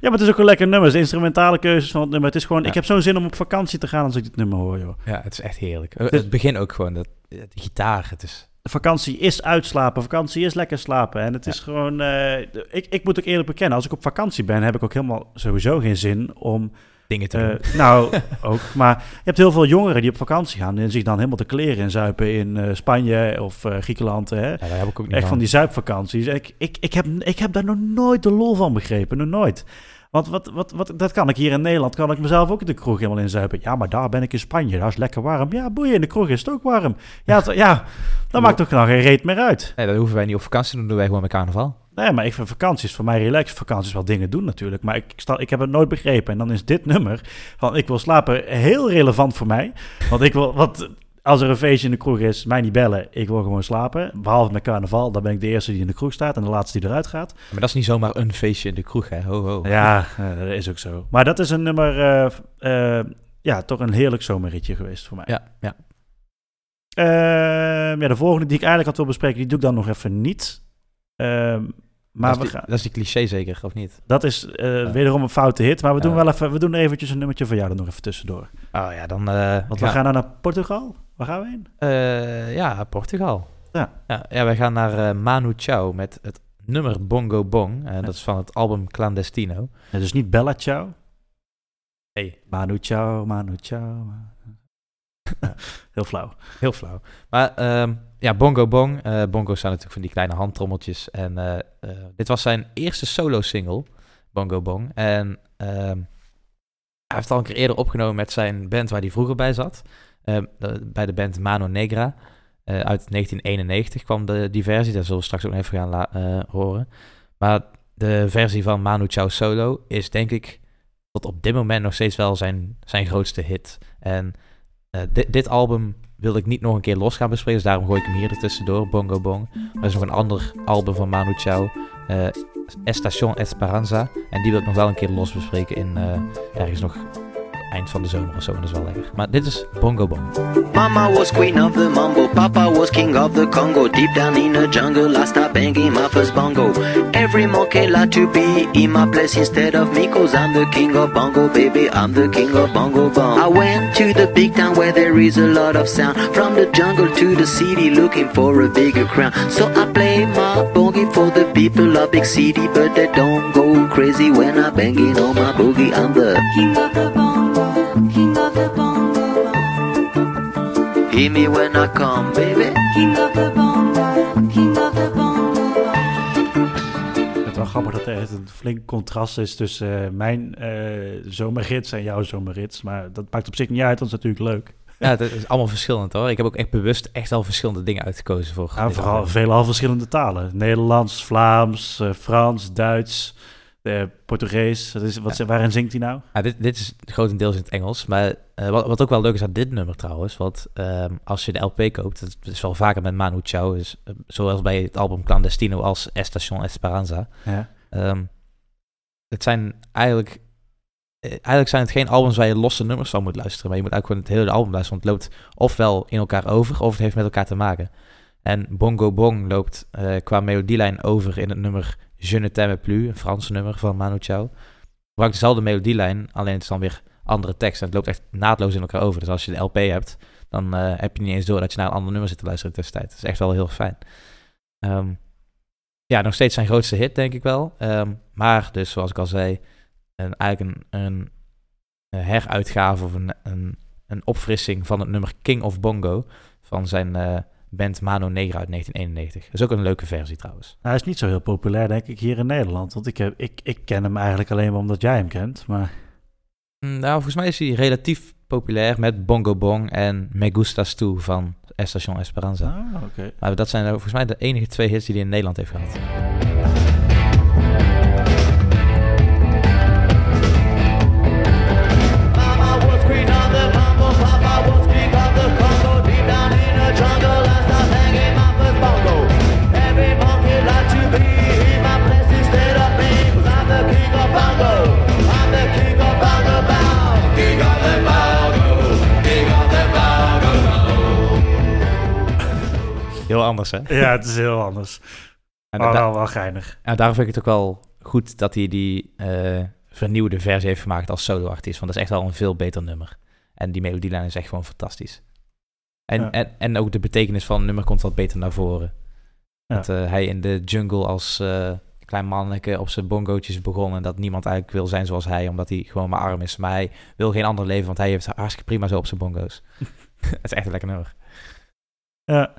ja, maar het is ook een lekker nummer. De instrumentale keuzes van het nummer. Het is gewoon, Ja. ik heb zo'n zin om op vakantie te gaan als ik dit nummer hoor, joh. Ja, het is echt heerlijk. Het begin ook gewoon, dat, de gitaar, het is... Vakantie is uitslapen, vakantie is lekker slapen. En het is gewoon, eh, ik, ik moet ook eerlijk bekennen, als ik op vakantie ben, heb ik ook helemaal sowieso geen zin om, Dingen te eh, nou ook, maar je hebt heel veel jongeren die op vakantie gaan en zich dan helemaal te kleren in zuipen in eh, Spanje of eh, Griekenland, hè. Ja, daar heb ik ook niet Echt van die zuipvakanties. Ik, ik, ik, heb, ik heb daar nog nooit de lol van begrepen. Nog nooit. Want wat, wat, wat, dat kan ik hier in Nederland, kan ik mezelf ook in de kroeg helemaal inzuipen. Ja, maar daar ben ik in Spanje, daar is lekker warm. Ja, boeien, in de kroeg is het ook warm. Ja, ja dat maakt toch nog geen reet meer uit. Nee, dat hoeven wij niet op vakantie te doen, doen wij gewoon met carnaval. Nee, maar ik vind vakanties voor mij relaxed. Vakanties wel dingen doen natuurlijk. Maar ik, sta, ik heb het nooit begrepen. En dan is dit nummer van ik wil slapen heel relevant voor mij. Want ik wil, wat, als er een feestje in de kroeg is, mij niet bellen. Ik wil gewoon slapen. Behalve met carnaval, dan ben ik de eerste die in de kroeg staat en de laatste die eruit gaat. Maar dat is niet zomaar een feestje in de kroeg, hè. Ho, ho. Ja, dat is ook zo. Maar dat is een nummer, eh, eh, ja, toch een heerlijk zomerritje geweest voor mij. Ja, ja. Ehm, ja, de volgende die ik eigenlijk had wil bespreken, die doe ik dan nog even niet. Ehm, maar dat, we is die, gaan, dat is die cliché zeker, of niet? dat is eh, wederom een foute hit, maar we doen wel even, we doen eventjes een nummertje van jou er nog even tussendoor. Oh ja, dan... eh, Want we gaan dan naar Portugal. Waar gaan we heen? Eh, ja, Portugal. Ja. Ja, ja wij gaan naar Manu Chao met het nummer Bongo Bong. Eh, Dat is van het album Clandestino. Ja, dus niet Bella Ciao. Nee. Manu Ciao, Manu Ciao. Ja, heel flauw. Heel flauw. Maar ehm, ja, Bongo Bong. eh bongo's zijn natuurlijk van die kleine handtrommeltjes. En eh, eh, dit was zijn eerste solo-single, Bongo Bong. En ehm, hij heeft al een keer eerder opgenomen met zijn band waar hij vroeger bij zat. Ehm, bij de band Mano Negra. Uit 1991 kwam de, die versie. Daar zullen we straks ook even gaan horen. Maar de versie van Manu Chao solo is denk ik tot op dit moment nog steeds wel zijn, zijn grootste hit. En dit, dit album wilde ik niet nog een keer los gaan bespreken, dus daarom gooi ik hem hier er tussendoor, Bongo Bong. Er is nog een ander album van Manu Chao, eh Estación Esperanza. En die wil ik nog wel een keer los bespreken in eh, ergens nog eind van de zomer of zo. Dat is wel lekker. Maar dit is Bongo Bong. Mama was queen of the mambo, Papa was king of the Congo. Deep down in the jungle, I started banging my first bongo. Every monkey like to be in my place instead of me, cause I'm the king of bongo, baby. I'm the king of bongo bong. I went to the big town where there is a lot of sound. From the jungle to the city, looking for a bigger crown. So I play my boogie for the people of big city, but they don't go crazy when I'm banging on my boogie. I'm the King of the bongo, king of the bongo, hear me when I come, baby. king of the bongo, king of the bongo. Het is wel grappig dat er echt een flink contrast is tussen eh, mijn eh zomergids en jouw zomergids. Maar dat maakt op zich niet uit, dat is natuurlijk leuk. Ja, het is allemaal verschillend hoor. Ik heb ook echt bewust echt al verschillende dingen uitgekozen voor. Ja, vooral veelal verschillende talen. Nederlands, Vlaams, eh, Frans, Duits, eh, Portugees. Dat is, wat, Waarin zingt hij nou? Ja, dit, dit is grotendeels in het Engels. Maar eh, wat, wat ook wel leuk is aan dit nummer trouwens. Want ehm, als je de LP koopt, dat is wel vaker met Manu Chao. Dus, zoals bij het album Clandestino als Estación Esperanza. Ja. Ehm, het zijn eigenlijk... Eigenlijk zijn het geen albums waar je losse nummers van moet luisteren. Maar je moet eigenlijk gewoon het hele album luisteren. Want het loopt ofwel in elkaar over, of het heeft met elkaar te maken. En Bongo Bong loopt qua melodielijn over in het nummer Je ne t'aime plus, een Franse nummer van Manu Chao. Gebruikt dezelfde melodielijn, alleen het is dan weer andere tekst. En het loopt echt naadloos in elkaar over. Dus als je de LP hebt, dan eh, heb je niet eens door dat je naar een ander nummer zit te luisteren tussentijd. Dat is echt wel heel fijn. Ehm, ja, nog steeds zijn grootste hit, denk ik wel. Ehm, maar dus, zoals ik al zei, een, eigenlijk een, een, een heruitgave of een, een, een opfrissing van het nummer King of Bongo van zijn eh, band Mano Negra uit 1991. Dat is ook een leuke versie trouwens. Hij is niet zo heel populair, denk ik, hier in Nederland. Want ik, heb, ik, ik ken hem eigenlijk alleen maar omdat jij hem kent. Maar Mm, Nou, volgens mij is hij relatief populair met Bongo Bong en Me Gustas Tu van Estación Esperanza. ah, oké. Maar dat zijn eh, volgens mij de enige twee hits die hij in Nederland heeft gehad. Anders, hè? Ja, het is heel anders. En Maar wel, wel geinig. en daarom vind ik het ook wel goed dat hij die eh, vernieuwde versie heeft gemaakt als solo-artiest. Want dat is echt wel een veel beter nummer. En die melodielijn is echt gewoon fantastisch. En, Ja. en, en ook de betekenis van het nummer komt wat beter naar voren. Ja. Dat eh, hij in de jungle als eh, klein manneke op zijn bongootjes begon. En dat niemand eigenlijk wil zijn zoals hij, omdat hij gewoon maar arm is. Maar hij wil geen ander leven, want hij heeft hartstikke prima zo op zijn bongo's. Het is echt een lekker nummer. Ja.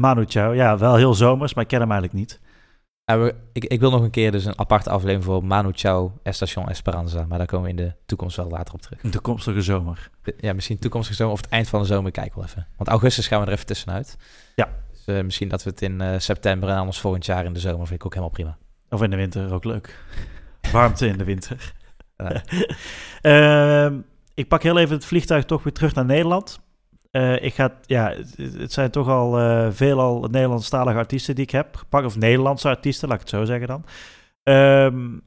Manu Chao, ja, wel heel zomers, maar ik ken hem eigenlijk niet. Ja, we- ik, ik wil nog een keer dus een aparte aflevering voor Manu Chao, Estación Esperanza. Maar daar komen we in de toekomst wel later op terug. Een toekomstige zomer. Ja, misschien toekomstige zomer of het eind van de zomer, kijk wel even. Want augustus gaan we er even tussenuit. Ja. Dus eh, misschien dat we het in eh, september en anders volgend jaar in de zomer vind ik ook helemaal prima. Of in de winter, ook leuk. Warmte in de winter. Ja. Ehm, ik pak heel even het vliegtuig toch weer terug naar Nederland. Eh, ik ga, ja, het, zijn toch al eh, veelal Nederlandstalige artiesten die ik heb gepakt. Of Nederlandse artiesten, laat ik het zo zeggen dan. Ehm,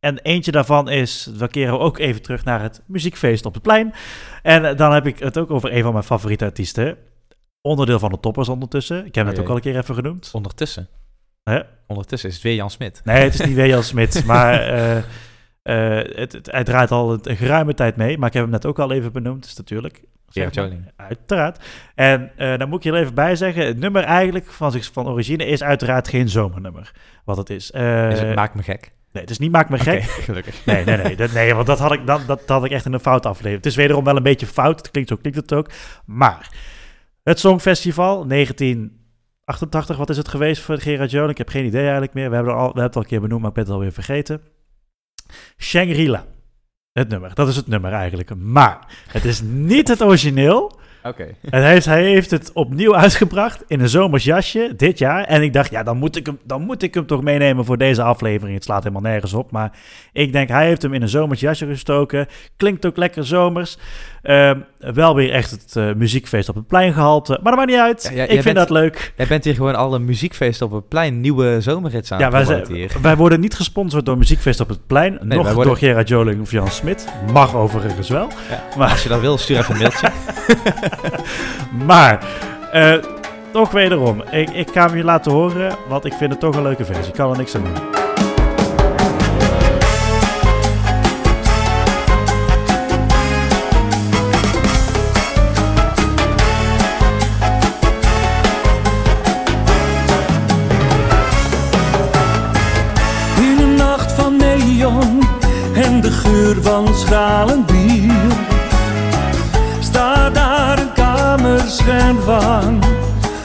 en eentje daarvan is, we keren ook even terug naar het muziekfeest op het plein. En eh, dan heb ik het ook over een van mijn favoriete artiesten. Onderdeel van de toppers ondertussen. Ik heb het ook al een keer even genoemd. Ondertussen. Hè? Ondertussen is het weer Jan Smit. Nee, het is niet Jan Smit, maar het, het, hij draait al een, een geruime tijd mee. Maar ik heb hem net ook al even benoemd, dus natuurlijk. Gerard zeg maar, Joling. Uiteraard. En eh dan moet ik je er even bij zeggen, het nummer eigenlijk van, zich, van origine is uiteraard geen zomernummer. Wat het is. Eh, Is het Maak me gek? Nee, het is niet Maak me gek. Gelukkig. Nee, nee, nee, dat, nee, want dat had, ik, dat, dat, dat had ik echt in een fout afgeleverd. Het is wederom wel een beetje fout, het klinkt zo klinkt het ook. Maar het Songfestival 1988, wat is het geweest voor Gerard Joling? Ik heb geen idee eigenlijk meer. We hebben, er al, we hebben het al een keer benoemd, maar ik ben het alweer vergeten. Shangri-La. Het nummer, dat is het nummer eigenlijk. Maar het is niet het origineel. Oké. En hij heeft, hij heeft het opnieuw uitgebracht in een zomers jasje dit jaar. En ik dacht, ja, dan moet ik, hem, dan moet ik hem toch meenemen voor deze aflevering. Het slaat helemaal nergens op. Maar ik denk, hij heeft hem in een zomers jasje gestoken. Klinkt ook lekker zomers. Ehm, wel weer echt het eh, muziekfeest op het plein gehalte. Maar dat maakt niet uit. Ja, ja, ik vind bent- dat leuk. Jij bent hier gewoon alle muziekfeesten op het plein, nieuwe zomerrits aan Ja, wij, zijn, hier. wij worden niet gesponsord door Muziekfeest op het plein. nog worden- door Gerard Joling of Jan Smit. Mag overigens wel. Ja, Maar, Als je dat wil, stuur even een mailtje. maar eh, toch wederom. Ik, ik ga hem je laten horen, want ik vind het toch een leuke versie. Ik kan er niks aan doen. Schalen bier Staat daar een kamerscherm van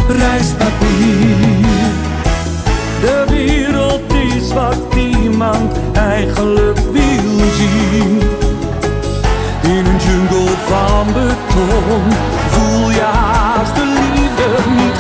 rijstpapier De wereld is wat niemand eigenlijk wil zien. In een jungle van beton voel je haast de liefde niet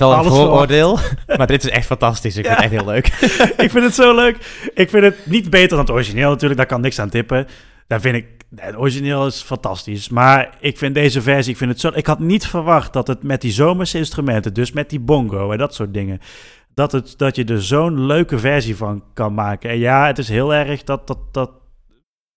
echt wel een vooroordeel. maar dit is echt fantastisch. Ik vind het echt heel leuk. ik vind het zo leuk. Ik vind het niet beter dan het origineel natuurlijk. Daar kan niks aan tippen. Daar vind ik... Het origineel is fantastisch. Maar ik vind deze versie... Ik, vind het zo, ik had niet verwacht dat het met die zomerse instrumenten... Dus met die bongo en dat soort dingen... Dat, het, dat je er zo'n leuke versie van kan maken. En ja, het is heel erg dat... dat, dat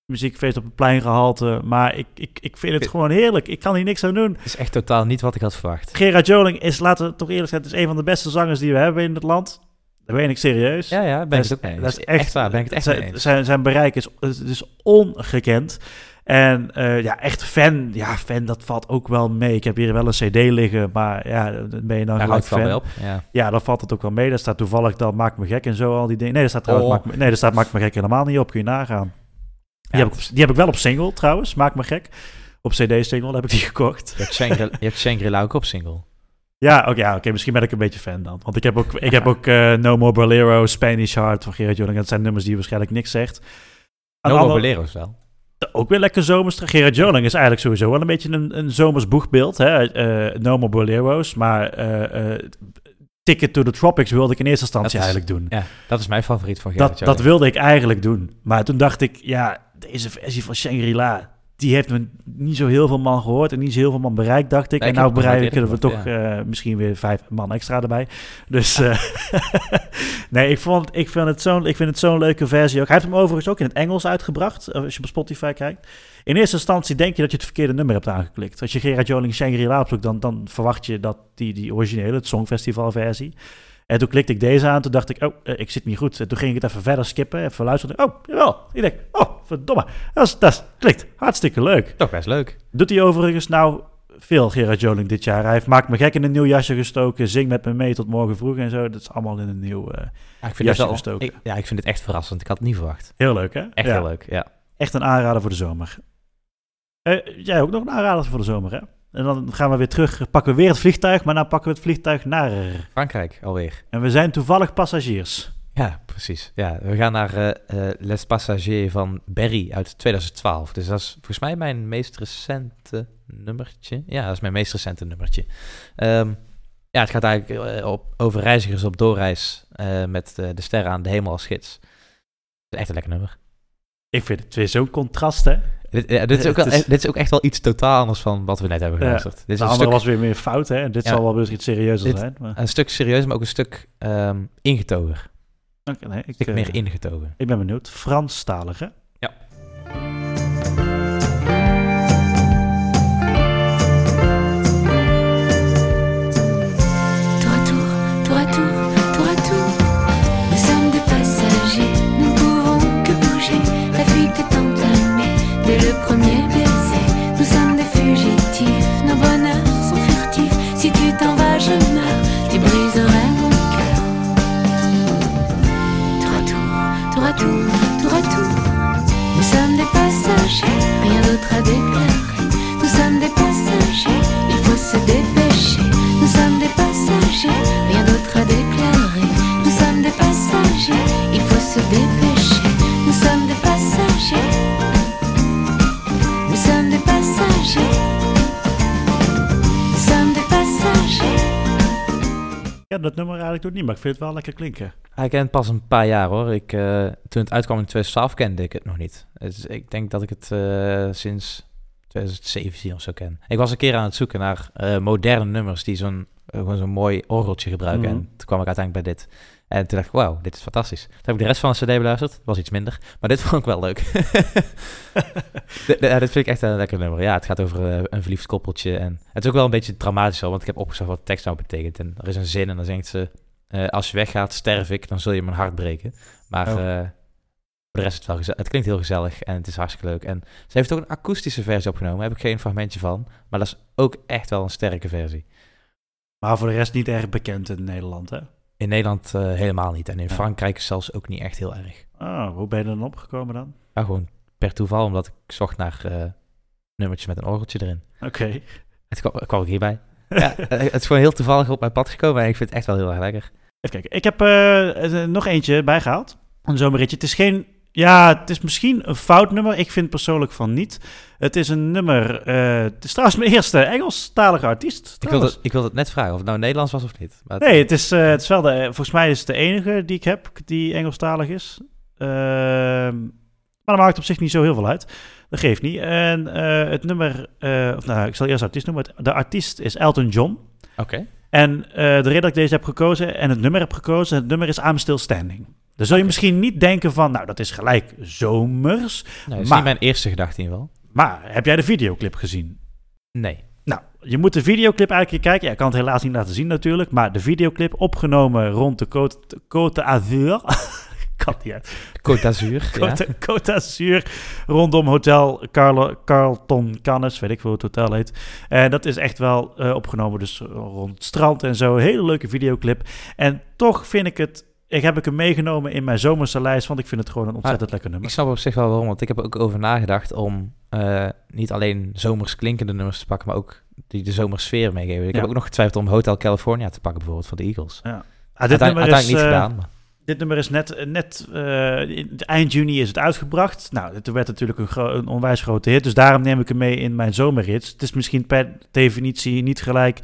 muziekfeest op het plein gehalte. Maar ik, ik, ik vind het gewoon heerlijk. Ik kan hier niks aan doen. Het is echt totaal niet wat ik had verwacht. Gerard Joling is, laten we toch eerlijk zijn... Is een van de beste zangers die we hebben in het land. Daar ben ik serieus. Ja, ja, ben ik ook dat is echt, echt- waar, ben ik het echt zijn, eens. Zijn, zijn bereik is, is ongekend. En eh, ja, echt fan. Ja, fan, dat valt ook wel mee. Ik heb hier wel een cd liggen, maar ja, dan ben je dan gelijk wel fan. mee op. Ja. Ja, dan valt het ook wel mee. Daar staat toevallig dat Maak me gek en zo, al die dingen. Nee, daar staat trouwens Oh. Me, nee, daar staat Maak me gek helemaal niet op. Kun je nagaan. Die, heb, ik, op- die heb ik wel op single trouwens, Maak me gek. Op cd-single heb ik die gekocht. Je hebt Shangri- je hebt Shangri-La ook op single. Ja, oké, ja, oké, misschien ben ik een beetje fan dan. Want ik heb ook, ik heb ook eh, No More Bolero, Spanish Heart van Gerard Joling. Dat zijn nummers die waarschijnlijk niks zegt. Aan No andere- Bolero's wel. ook weer lekker zomers. Gerard Joling is eigenlijk sowieso wel een beetje een, een zomers boegbeeld. Hè? Eh no More Bolero's, maar eh, Ticket to the Tropics wilde ik in eerste instantie is- eigenlijk doen. Ja, dat is mijn favoriet van Gerard Dat, dat wilde ik eigenlijk doen. Maar toen dacht ik, ja, deze versie van Shangri-La, die heeft me niet zo heel veel man gehoord en niet zo heel veel man bereikt, dacht ik. Nee, en nou bereiken kunnen we toch eh, misschien weer vijf man extra erbij. Dus eh, nee, ik, vond, ik, vind het zo'n, ik vind het zo'n leuke versie ook. Hij heeft hem overigens ook in het Engels uitgebracht, eh, als je op Spotify kijkt. In eerste instantie denk je dat je het verkeerde nummer hebt aangeklikt. Als je Gerard Joling Shangri-La opzoekt, dan, dan verwacht je dat die, die originele, het Songfestival versie. En toen klikte ik deze aan, toen dacht ik, oh, eh, ik zit niet goed. En toen ging ik het even verder skippen, even luisteren. Oh, jawel. Ik denk, oh, verdomme. Dat, is, dat is, klikt hartstikke leuk. Toch best leuk. Doet hij overigens nou veel, Gerard Joling, dit jaar. Hij heeft Maakt me gek in een nieuw jasje gestoken. Zing met me mee tot morgen vroeg en zo. Dat is allemaal in een nieuw... eh, Ja, ik vind Jasje wel, gestoken. ik, ja, ik vind het echt verrassend. Ik had het niet verwacht. heel leuk, hè? Echt Ja. heel leuk, ja. Echt een aanrader voor de zomer. Eh, jij ook nog een aanrader voor de zomer, hè? En dan gaan we weer terug, pakken we weer het vliegtuig, maar dan pakken we het vliegtuig naar... Frankrijk alweer. En we zijn toevallig passagiers. Ja, precies. Ja, we gaan naar eh eh, Les Passagers van Berry uit 2012. Dus dat is volgens mij mijn meest recente nummertje. Ja, dat is mijn meest recente nummertje. Ehm, ja, het gaat eigenlijk eh, op, over reizigers op doorreis met eh, de sterren aan de hemel als gids. Is echt een lekker nummer. Ik vind het weer zo'n contrast, hè? Dit, ja, dit, is ook Het wel, is- dit is ook echt wel iets totaal anders van wat we net hebben Ja. geluisterd. Dit is De een andere stuk, was weer meer fout, hè? En dit Ja. zal wel weer iets serieuzer zijn. Maar... een stuk serieus, maar ook een stuk ehm ingetogen. Nee, ik, Een stuk eh, meer ingetogen. ik ben benieuwd. Franstalig, autre a déclaré Nous sommes des passagers, il faut se dépêcher. Nous sommes des passagers, rien d'autre à déclarer, Nous sommes des passagers, il faut se dépêcher. Ken dat nummer eigenlijk nog niet, maar ik vind het wel lekker klinken. Hij kent pas een paar jaar hoor. Ik, eh, toen het uitkwam in 2012 kende ik het nog niet. Dus ik denk dat ik het eh, sinds 2017 of zo ken. Ik was een keer aan het zoeken naar eh, moderne nummers die zo'n gewoon zo'n mooi orgeltje gebruiken. Mhm. En toen kwam ik uiteindelijk bij dit. En toen dacht ik, wauw, dit is fantastisch. Toen heb ik de rest van de cd beluisterd. Dat was iets minder. Maar dit vond ik wel leuk. De- de- ja, dit vind ik echt een lekker nummer. Ja, het gaat over eh, een verliefd koppeltje. En het is ook wel een beetje dramatisch al, want ik heb opgezocht wat de tekst nou betekent. En er is een zin en dan zingt ze... eh, als je weggaat, sterf ik, dan zul je mijn hart breken. Maar Oh. eh, voor de rest is het wel gezellig. Het klinkt heel gezellig en het is hartstikke leuk. En ze heeft ook een akoestische versie opgenomen. Daar heb ik geen fragmentje van. Maar dat is ook echt wel een sterke versie. Maar voor de rest niet erg bekend in Nederland, hè? In Nederland eh, helemaal niet. En in Ja. Frankrijk zelfs ook niet echt heel erg. Oh, hoe ben je er dan opgekomen dan? Maar gewoon per toeval, omdat ik zocht naar eh, nummertjes met een orgeltje erin. Oké. Het kwam, kwam ik hierbij. Ja, eh, het is gewoon heel toevallig op mijn pad gekomen en ik vind het echt wel heel erg lekker. Even kijken. Ik heb eh, nog eentje bijgehaald. Een zomerritje. Het is geen... Ja, het is misschien een fout nummer. Ik vind persoonlijk van niet. Het is een nummer... eh, het is trouwens mijn eerste Engelstalige artiest. Ik wilde, ik wilde het net vragen of het nou Nederlands was of niet. Maar Nee, het is, het is wel de... Volgens mij is het de enige die ik heb die Engelstalig is. Ehm, maar dat maakt op zich niet zo heel veel uit. Dat geeft niet. En eh, het nummer... of nou, ik zal eerst de artiest noemen. De artiest is Elton John. Oké. En de reden dat ik deze heb gekozen en het nummer heb gekozen, het nummer is I'm Still Standing. Dan zul je misschien niet denken van, nou, dat is gelijk zomers. Dat is Maar- niet mijn eerste gedachte in geval. Maar heb jij de videoclip gezien? Nee. Nou, je moet de videoclip eigenlijk kijken. Ja, ik kan het helaas niet laten zien natuurlijk. Maar de videoclip opgenomen rond de Côte, Côte d'Azur. kan niet uit. Côte d'Azur. ja. Côte, Côte d'Azur. Rondom Hotel Carlo, Carlton Cannes. Weet ik veel hoe het hotel heet. En dat is echt wel eh, opgenomen. Dus rond het strand en zo. Hele leuke videoclip. En toch vind ik het... Ik heb ik hem meegenomen in mijn zomerse lijst. Want ik vind het gewoon een ontzettend lekker Ik nummer. snap op zich wel waarom, want ik heb er ook over nagedacht om eh, niet alleen zomers klinkende nummers te pakken, maar ook die de zomersfeer meegeven. Ik Ja. heb ook nog getwijfeld om Hotel California te pakken bijvoorbeeld van de Eagles. Ah, dit nummer is... niet eh, gedaan. Maar. Dit nummer is net, net eh, in- eind juni is het uitgebracht. Nou, het werd natuurlijk een, een onwijs grote hit. Dus daarom neem ik hem mee in mijn zomerhits. Het is misschien per definitie niet gelijk...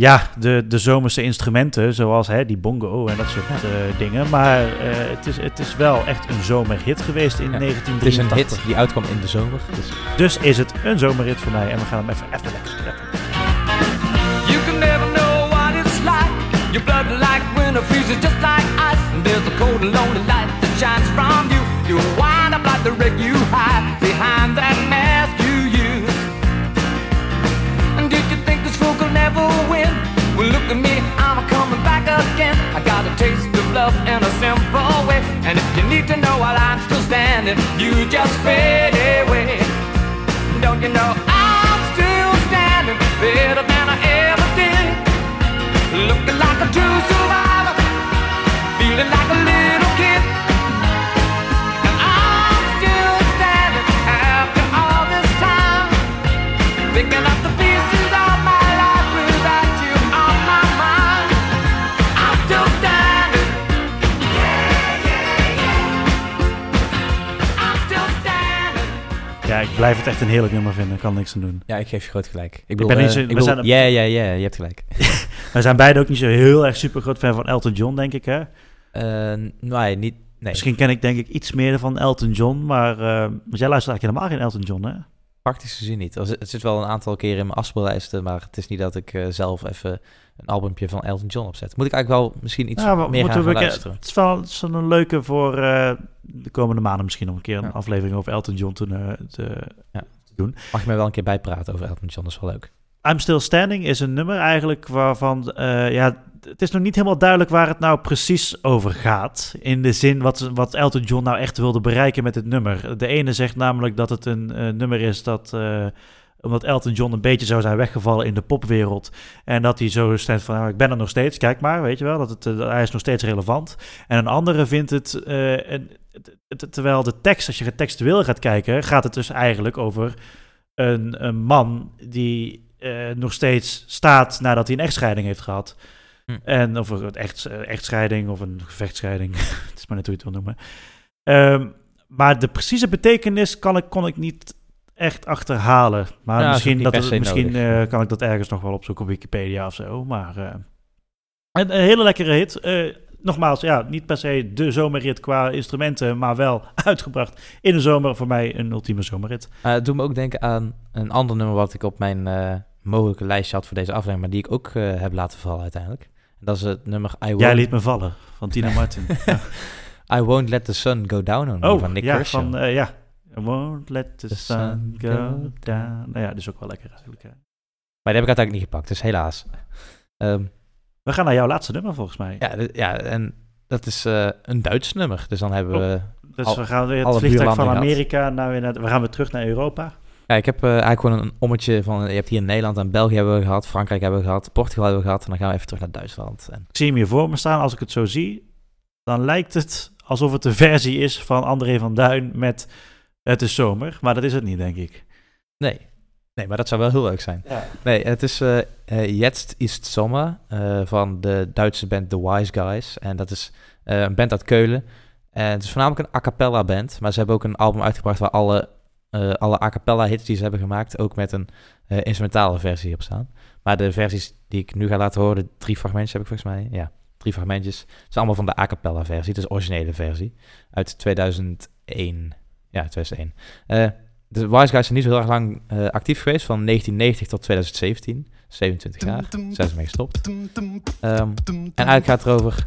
Ja, de, de zomerse instrumenten, zoals hè, die bongo en dat soort eh, dingen. Maar eh, het, is, het is wel echt een zomerhit geweest in Ja, Het is een 1983. hit die uitkwam in de zomer. Dus Dus is het een zomerhit voor mij. En we gaan hem even, even lekker strekken. You can never know what it's like. Your blood like winter freezes just like ice. And there's a cold and lonely light that shines from you. You wind up like the wreck you hide again. I got a taste of love in a simple way. And if you need to know while I'm still standing, you just fade away. Don't you know I'm still standing better than I ever did? Looking like a true survivor, feeling like a little kid. And I'm still standing after all this time, picking Ja, ik blijf het echt een heerlijk nummer vinden. Ik kan niks aan doen. ja, ik geef je groot gelijk. Ik ben bedoel, niet eh, zo- ik bedoel, ja, ja, ja, je hebt gelijk. We zijn beide ook niet zo heel erg super groot fan van Elton John, denk ik. Hè? Eh, nee, niet, nee. Misschien ken ik denk ik iets meer van Elton John, maar want jij luistert eigenlijk helemaal geen Elton John, hè? Praktisch gezien niet. Er zit- Het zit wel een aantal keren in mijn afspeellijsten, maar het is niet dat ik zelf even een albumpje van Elton John opzet. Moet ik eigenlijk wel misschien iets maar meer gaan we gaan luisteren. Het is wel, het is een leuke voor eh, de komende maanden misschien om een keer een Ja. aflevering over Elton John te, eh, te, Ja. te doen. Mag je mij wel een keer bijpraten over Elton John, dat is wel leuk. I'm Still Standing is een nummer eigenlijk waarvan, eh, ja, het is nog niet helemaal duidelijk waar het nou precies over gaat. In de zin wat, wat Elton John nou echt wilde bereiken met het nummer. De ene zegt namelijk dat het een nummer is dat, omdat Elton John een beetje zou zijn weggevallen in de popwereld. En dat hij zo steeds van, nou, ik ben er nog steeds, kijk maar, weet je wel, dat het, eh, hij is nog steeds relevant. En een andere vindt het, eh, terwijl de tekst, als je textueel gaat kijken, gaat het dus eigenlijk over een, een man die eh, nog steeds staat nadat hij een echtscheiding heeft gehad. Hm. En of een echt, echtscheiding of een gevechtscheiding, het is maar net hoe je het wil noemen. Ehm, maar de precieze betekenis kan ik, kon ik niet echt achterhalen. Maar Ja, misschien, dat het, misschien eh, kan ik dat ergens nog wel opzoeken op Wikipedia of zo. Maar eh, Een, een hele lekkere hit. Eh, nogmaals, ja, niet per se de zomerrit qua instrumenten, maar wel uitgebracht in de zomer. Voor mij een ultieme zomerrit. Het doet me ook denken aan een ander nummer wat ik op mijn mogelijke lijstje had voor deze aflevering, maar die ik ook heb laten vallen uiteindelijk. En dat is het nummer I Won't, Jij liet me vallen, van Tina Martin. ja. I Won't Let the Sun Go Down on Me Oh, van Nick ja, Kershaw. van, ja. I won't let the, The sun sun go down. Nou ja, is ook wel lekker eigenlijk. hè. Maar die heb ik uiteindelijk niet gepakt, dus helaas. Ehm, We gaan naar jouw laatste nummer volgens mij. ja, ja, en dat is eh, een Duits nummer. Dus dan hebben we... dus al- we gaan weer het vliegtuig van. Amerika naar, weer naar- we gaan weer terug naar Europa. Ja, ik heb eh, eigenlijk gewoon een ommetje van... Je hebt hier Nederland en België hebben we gehad, Frankrijk hebben we gehad, Portugal hebben we gehad. En dan gaan we even terug naar Duitsland. En Ik zie hem hier voor me staan. Als ik het zo zie, dan lijkt het alsof het de versie is van André van Duin met Het is zomer. Maar dat is het niet, denk ik. nee. nee, maar dat zou wel heel leuk zijn. Ja. Nee, het is eh eh, Jetzt ist Sommer eh, van de Duitse band The Wise Guys. En dat is eh, een band uit Keulen. En het is voornamelijk een a cappella band. Maar ze hebben ook een album uitgebracht waar alle, eh, alle a cappella hits die ze hebben gemaakt... ook met een eh, instrumentale versie op staan. Maar de versies die ik nu ga laten horen, drie fragmentjes heb ik volgens mij. Ja, drie fragmentjes. Het is allemaal van de a cappella versie. Dus de originele versie. Uit 2001. Ja, 2001. Eh, de Wise Guys zijn niet zo heel erg lang eh, actief geweest. Van 1990 tot 2017. 27 jaar. Zijn ze mee gestopt. Ehm, en eigenlijk gaat het erover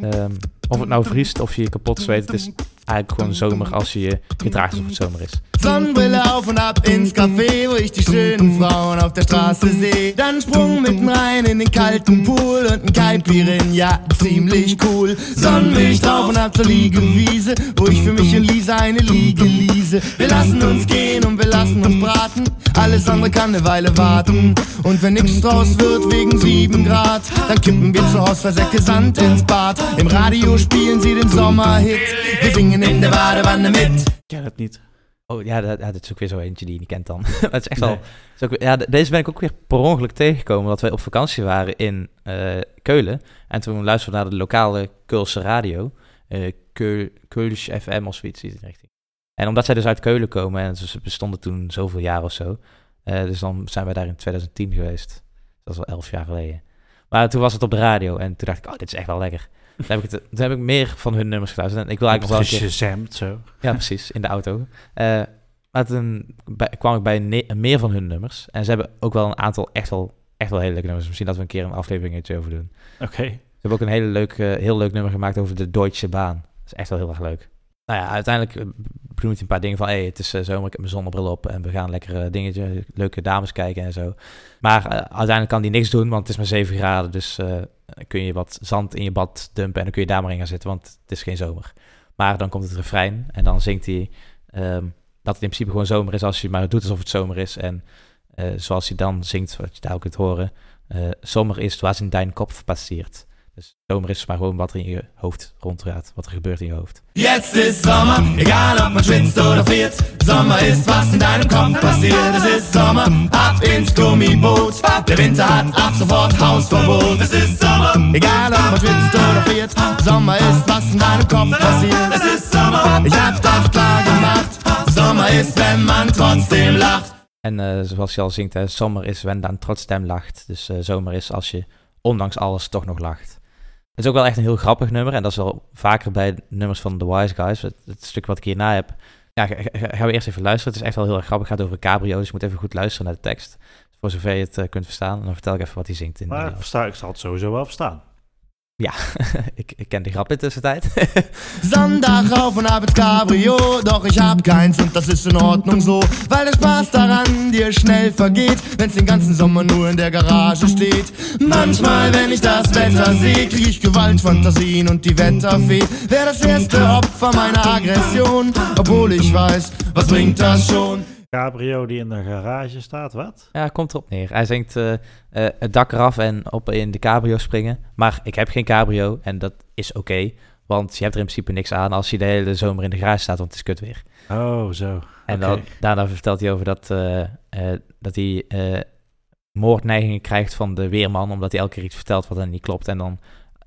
ehm, of het nou vriest of je je kapot zweet. Het is eigenlijk gewoon zomer als je je gedraagt alsof het zomer is. Sonnenbrille auf und ab ins Café, wo ich die schönen Frauen auf der Straße sehe. Dann Sprung mitten rein in den kalten Pool und ein Kaipirin, ja, ziemlich cool. Sonnenmilch drauf und ab zur Liegewiese, wo ich für mich und Lisa eine Liege liese. Wir lassen uns gehen und wir lassen uns braten, alles andere kann eine Weile warten. Und wenn nix draus wird wegen 7 Grad, dann kippen wir zu Haus Versäcke Sand ins Bad. Im Radio spielen sie den Sommerhit, wir singen in der Badewanne mit. Ik ken het niet. Oh ja, dat, ja, dat is ook weer zo eentje die je niet kent dan. het is echt Nee. wel... het is ook weer- ja, de- deze ben ik ook weer per ongeluk tegengekomen. Dat wij op vakantie waren in eh, Keulen. En toen luisterden we naar de lokale Keulse radio. eh Keul, Keulsch FM of zoiets in die richting. En omdat zij dus uit Keulen komen, en ze bestonden toen zoveel jaar of zo. eh, dus dan zijn wij daar in 2010 geweest. Dat is al elf jaar geleden. Maar toen was het op de radio en toen dacht ik, oh, dit is echt wel lekker. Toen heb ik, het, toen heb ik meer van hun nummers geluisterd. En ik wil eigenlijk nog wel een keer... Zo. Ja, precies, in de auto. Eh, maar toen bij- kwam ik bij ne- meer van hun nummers. En ze hebben ook wel een aantal echt wel, echt wel hele leuke nummers. Misschien dat we een keer een afleveringetje over doen. Oké. Ze hebben ook een hele leuk, heel leuk nummer gemaakt over de Deutsche Bahn. Dat is echt wel heel erg leuk. Nou ja, uiteindelijk eh, benoemt een paar dingen van... hey, het is eh, zomer, ik heb mijn zonnebril op... en we gaan lekker eh, dingetje, leuke dames kijken en zo. Maar eh, uiteindelijk kan hij niks doen, want het is maar 7 graden. Dus kun je wat zand in je bad dumpen... en dan kun je daar maar in gaan zitten, want het is geen zomer. Maar dan komt het refrein en dan zingt hij... ehm, dat het in principe gewoon zomer is als je maar doet alsof het zomer is. En zoals hij dan zingt, wat je daar ook kunt horen... zomer is was in dein Kopf passiert. Dus zomer is maar gewoon wat er in je hoofd rondgaat. Wat er gebeurt in je hoofd. Jetzt ist Sommer, egal ob man schwitzt oder friert. Sommer ist, was in deinem Kopf passiert. Es ist Sommer, ab ins Gummiboot. Der Winter hat ab sofort Hausverbot. Es ist Sommer, egal ob man schwitzt oder friert. Sommer ist, was in deinem Kopf passiert. Es ist Sommer, ich hab das klar gemacht. Sommer ist, wenn man trotzdem lacht. En eh, zoals je al zingt, hè, zomer is wenn dan trotzdem lacht. Dus eh, zomer is als je ondanks alles toch nog lacht. Het is ook wel echt een heel grappig nummer. En dat is wel vaker bij nummers van The Wise Guys. Het, het stuk wat ik hierna heb. Ja, ga- ga- gaan we eerst even luisteren. Het is echt wel heel erg grappig. Het gaat over cabrio. Dus je moet even goed luisteren naar de tekst. Voor zover je het eh, kunt verstaan. En dan vertel ik even wat hij zingt. In Maar versta, ik zal het sowieso wel verstaan. Ja, ik, ik ken de grap in de tussentijd. Sonntag und ab ins Cabrio, doch ich hab keins und das ist in Ordnung so, weil der Spaß daran dir schnell vergeht, wenn's den ganzen Sommer nur in der Garage steht. Manchmal, wenn ich das Wetter sehe, krieg ich Gewaltfantasien und die Wetterfee wär das erste Opfer meiner Aggression, obwohl ich weiß, was bringt das schon? Cabrio die in de garage staat, wat? Ja, komt erop neer. Hij zingt eh, eh, het dak eraf en op in de cabrio springen. Maar ik heb geen cabrio en dat is oké. want je hebt er in principe niks aan als je de hele zomer in de garage staat, want het is kut weer. Oh, zo. En dan, daarna vertelt hij over dat, eh, dat hij moordneigingen krijgt van de weerman, omdat hij elke keer iets vertelt wat dan niet klopt. En dan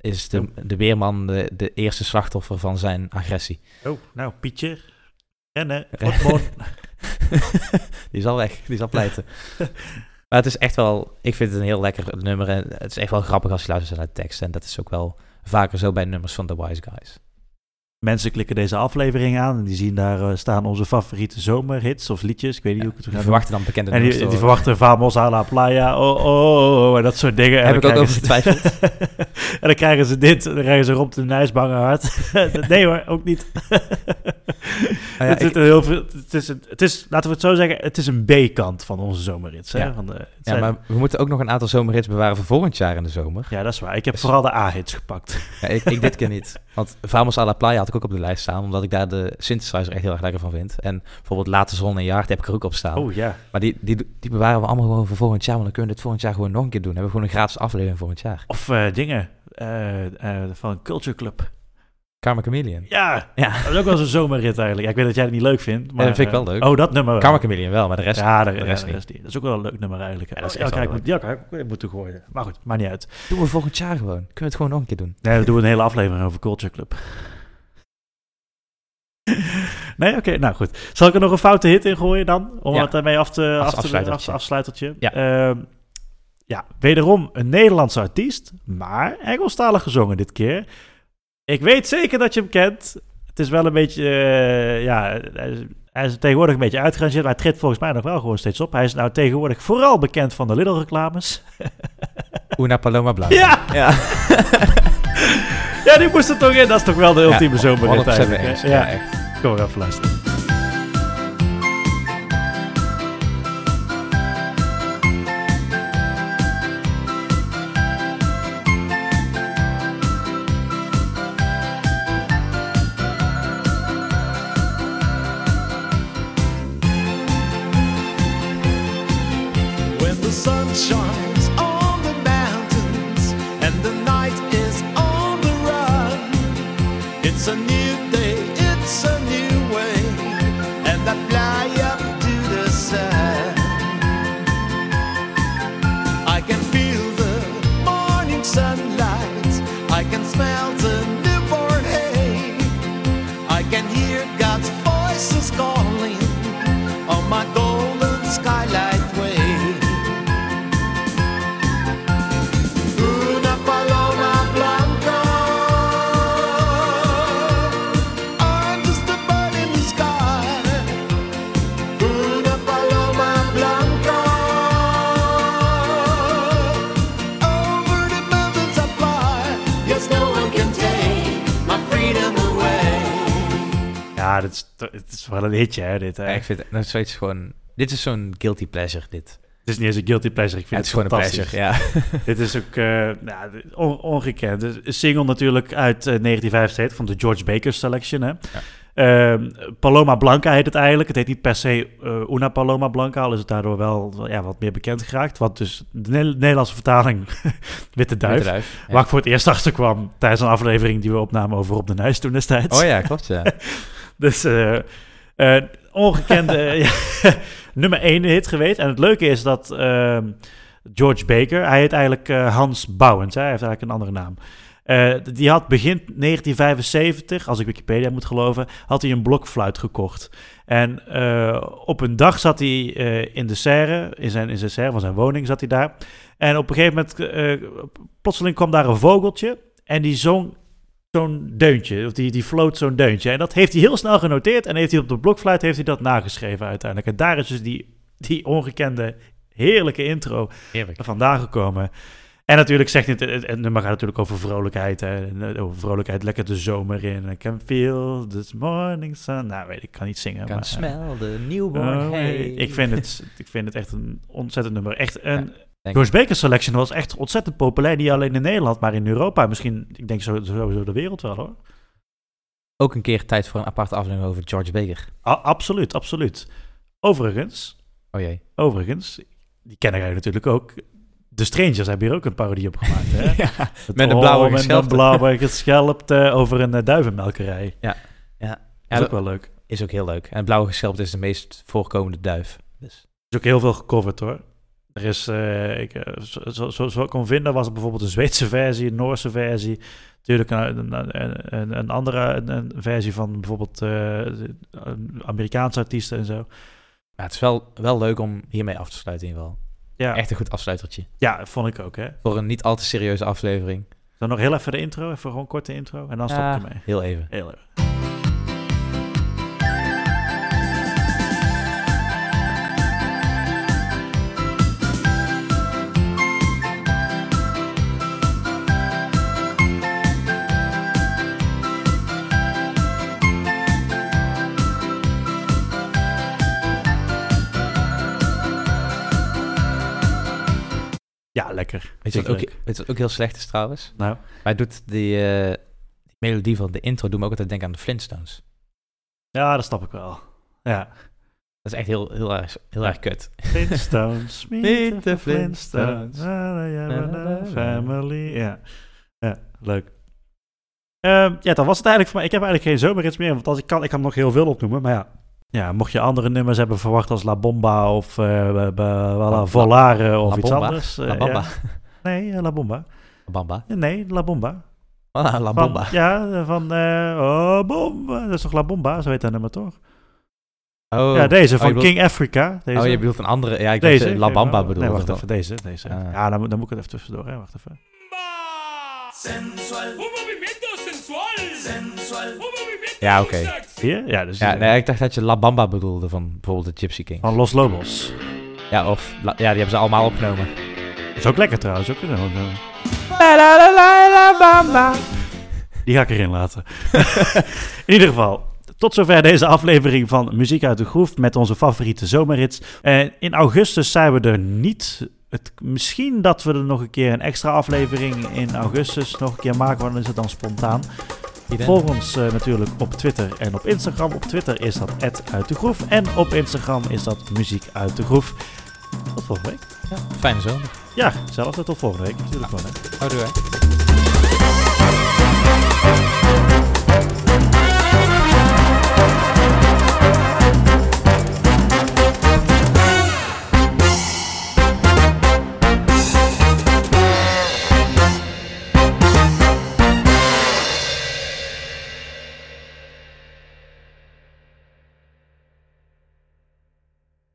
is de, de weerman de, de eerste slachtoffer van zijn agressie. Oh, nou, Pietje. Rennen. Otmon. die is al weg, die is al pleiten. Maar het is echt wel, ik vind het een heel lekker nummer. En het is echt wel grappig als je luistert naar de tekst. En dat is ook wel vaker zo bij nummers van The Wise Guys. Mensen klikken deze aflevering aan en die zien daar eh, staan onze favoriete zomerhits of liedjes. Ik weet niet hoe ik het Die verwachten dan bekende En die, verwachten Vamos a la playa, oh, oh, oh, en dat soort dingen. En Heb ik ook over ze- en dan krijgen ze dit, dan krijgen ze Rob de Nijs bange hard. nee hoor, ook niet. ja, het, ik- heel het, is een, het is, laten we het zo zeggen, het is een B-kant van onze zomerrits. Hè? Ja. Van de, Ja, zijn- maar we moeten ook nog een aantal zomerhits bewaren voor volgend jaar in de zomer. ja, dat is waar. Ik heb vooral de A-hits gepakt. Ja, ik, ik dit keer niet. Want Vamos a la Playa had ik ook op de lijst staan, omdat ik daar de synthesizer echt heel erg lekker van vind. En bijvoorbeeld Late Zon en Jaard heb ik er ook op staan. Oh ja. Maar die, die, die bewaren we allemaal gewoon voor volgend jaar, want dan kunnen we dit volgend jaar gewoon nog een keer doen. Dan hebben we gewoon een gratis aflevering volgend jaar. Of eh, dingen eh, eh, van Culture Club. Karma Chameleon. Ja, Ja. dat is ook wel zo'n zomerrit eigenlijk. Ja, ik weet dat jij het niet leuk vindt. Maar, dat vind ik wel leuk. Oh, dat nummer wel. Karma Chameleon wel, maar de rest, ja, de, de ja, rest de niet. rest niet. Dat is ook wel een leuk nummer eigenlijk. Ja, dat is moet, ja, ik moet toegooien. Maar goed, maakt niet uit. Doen we volgend jaar gewoon. Kunnen we het gewoon nog een keer doen. Nee, we doen een hele aflevering over Culture Club. Nee, oké, nou goed. Zal ik er nog een foute hit in gooien dan? Om Ja. het daarmee af te, af te afsluitertje. af- afsluitertje. Ja. Ehm, ja, wederom een Nederlandse artiest, maar Engelstalig gezongen dit keer. Ik weet zeker dat je hem kent. Het is wel een beetje, eh, ja, hij is, hij is tegenwoordig een beetje uitgerangeerd, maar hij treedt volgens mij nog wel gewoon steeds op. Hij is nou tegenwoordig vooral bekend van de Lidl-reclames. Una Paloma Blanca. Ja! Ja. Ja, die moest er toch in. Dat is toch wel de ultieme Ja, zomerrit 100% eigenlijk. mee hè? eens. Ja, Ja, echt. Kom maar even luisteren. Hitje, hè, dit. Hè. Ja, ik vind het, zoiets gewoon... Dit is zo'n guilty pleasure, dit. Het is niet eens een guilty pleasure. Ik Ja, vind het is gewoon een pleasure, ja. dit is ook nou, on- ongekend. Is Een single natuurlijk uit eh, 1975 van de George Baker Selection. Hè. Ehm, Paloma Blanca heet het eigenlijk. Het heet niet per se eh, Una Paloma Blanca, al is het daardoor wel ja, wat meer bekend geraakt. Want dus de Ne- Nederlandse vertaling Witte Duif, Witte Duif, ja. waar ik voor het eerst achter kwam tijdens een aflevering die we opnamen over Op de Nijs toen destijds. Oh ja, klopt, ja. Dus eh, ongekende nummer 1 hit geweest. En het leuke is dat ehm, George Baker, hij heet eigenlijk eh, Hans Bouwens, hè? hij heeft eigenlijk een andere naam. Eh, die had begin 1975, als ik Wikipedia moet geloven, had hij een blokfluit gekocht. En op een dag zat hij in de serre, in zijn, in zijn serre van zijn woning zat hij daar. En op een gegeven moment, plotseling kwam daar een vogeltje en die zong zo'n deuntje, of die, die floot zo'n deuntje. En dat heeft hij heel snel genoteerd en heeft hij op de blokfluit heeft hij dat nageschreven uiteindelijk. En daar is dus die, die ongekende, heerlijke intro Heerlijk. vandaan gekomen. En natuurlijk zegt het, het, het nummer gaat natuurlijk over vrolijkheid. Hè, eh, over vrolijkheid, lekker de zomer in. I can feel this morning sun. Nou, weet ik, kan niet zingen. Kan maar, eh, smell the newborn oh, hay. ik, vind het, ik vind het echt een ontzettend nummer. Echt een... George Baker Selection was echt ontzettend populair. Niet alleen in Nederland, maar in Europa. Misschien, ik denk sowieso de wereld wel hoor. Ook een keer tijd voor een aparte aflevering over George Baker. A- absoluut, absoluut. Overigens, Oh jee. overigens, die kennen jij natuurlijk ook. De Strangers hebben hier ook een parodie op gemaakt. Hè? Ja, met een blauwe oh, met geschelpte. een blauwe geschelpt over een eh, duivenmelkerij. Ja. Ja. Is ook wel leuk. Is ook heel leuk. En blauwe geschelpt is de meest voorkomende duif. Dus. Is ook heel veel gecoverd hoor. Er is, eh, ik, eh, zo, zo, zo, ik kon vinden, was er bijvoorbeeld een Zweedse versie, een Noorse versie. Natuurlijk een, een, een, een- een andere een, versie van bijvoorbeeld eh, Amerikaanse artiesten en zo. Ja, het is wel, wel leuk om hiermee af te sluiten in ieder geval. Ja. Echt een goed afsluitertje. Ja, vond ik ook, hè. Voor een niet al te serieuze aflevering. Dan nog heel even de intro, even gewoon korte intro. En dan stop Ja, ik ermee. Heel even. Heel even. Ja, lekker. Weet je, wat ook, weet je wat ook heel slecht is trouwens? Nou, Hij doet die, eh, die melodie van de intro, doet me ook altijd denken aan de Flintstones. ja, dat snap ik wel. Ja. Dat is echt heel, heel, erg, heel erg kut. Flintstones, meet the Flintstones. Family. Ja, ja leuk. Ehm, ja, dat was het eigenlijk voor mij. Ik heb eigenlijk geen zomerhits meer, want als ik kan, ik kan nog heel veel opnoemen. Maar ja, ja mocht je andere nummers hebben verwacht als La Bomba of be- voilà, La- Volare of La iets Bomba? anders. La Bamba. ja. Nee, La Bomba. Bamba. Nee, La Bomba. Ah, La Van- Bomba. Ja, van oh, Bomba. Dat is toch La Bomba? Zo heet dat nummer toch? Oh. ja, deze Oh, van bedoelt- King Africa. Deze. Oh, je bedoelt een andere. Ja, ik Deze. dacht, La Bamba bedoelde. Nee, wacht even. Deze. deze. Ah. Ja, dan, moet- dan moet ik het even tussendoor. Hè. Wacht even. Sensual. Un movimiento sensual. Sensual. Un movimiento Ja, oké. Hier? Ja, dus Ja, nee, ik dacht dat je La Bamba bedoelde van bijvoorbeeld de Gypsy King. van Los Lobos. Ja, of La- ja, die hebben ze allemaal opgenomen. Dat is ook lekker trouwens. Ook, een- Die ga ik erin laten. In ieder geval, tot zover deze aflevering van Muziek uit de Groef met onze favoriete zomerhits. Eh, in augustus zijn we er niet. Het, misschien dat we er nog een keer een extra aflevering in augustus nog een keer maken, want dan is het dan spontaan. Volg ons eh, natuurlijk op Twitter en op Instagram. Op Twitter is dat uit de groef en op Instagram is dat muziek uit de groef. Tot volgende week. Fijne zomer. Ja, zelfs tot volgende week natuurlijk. Hè. Houdoe.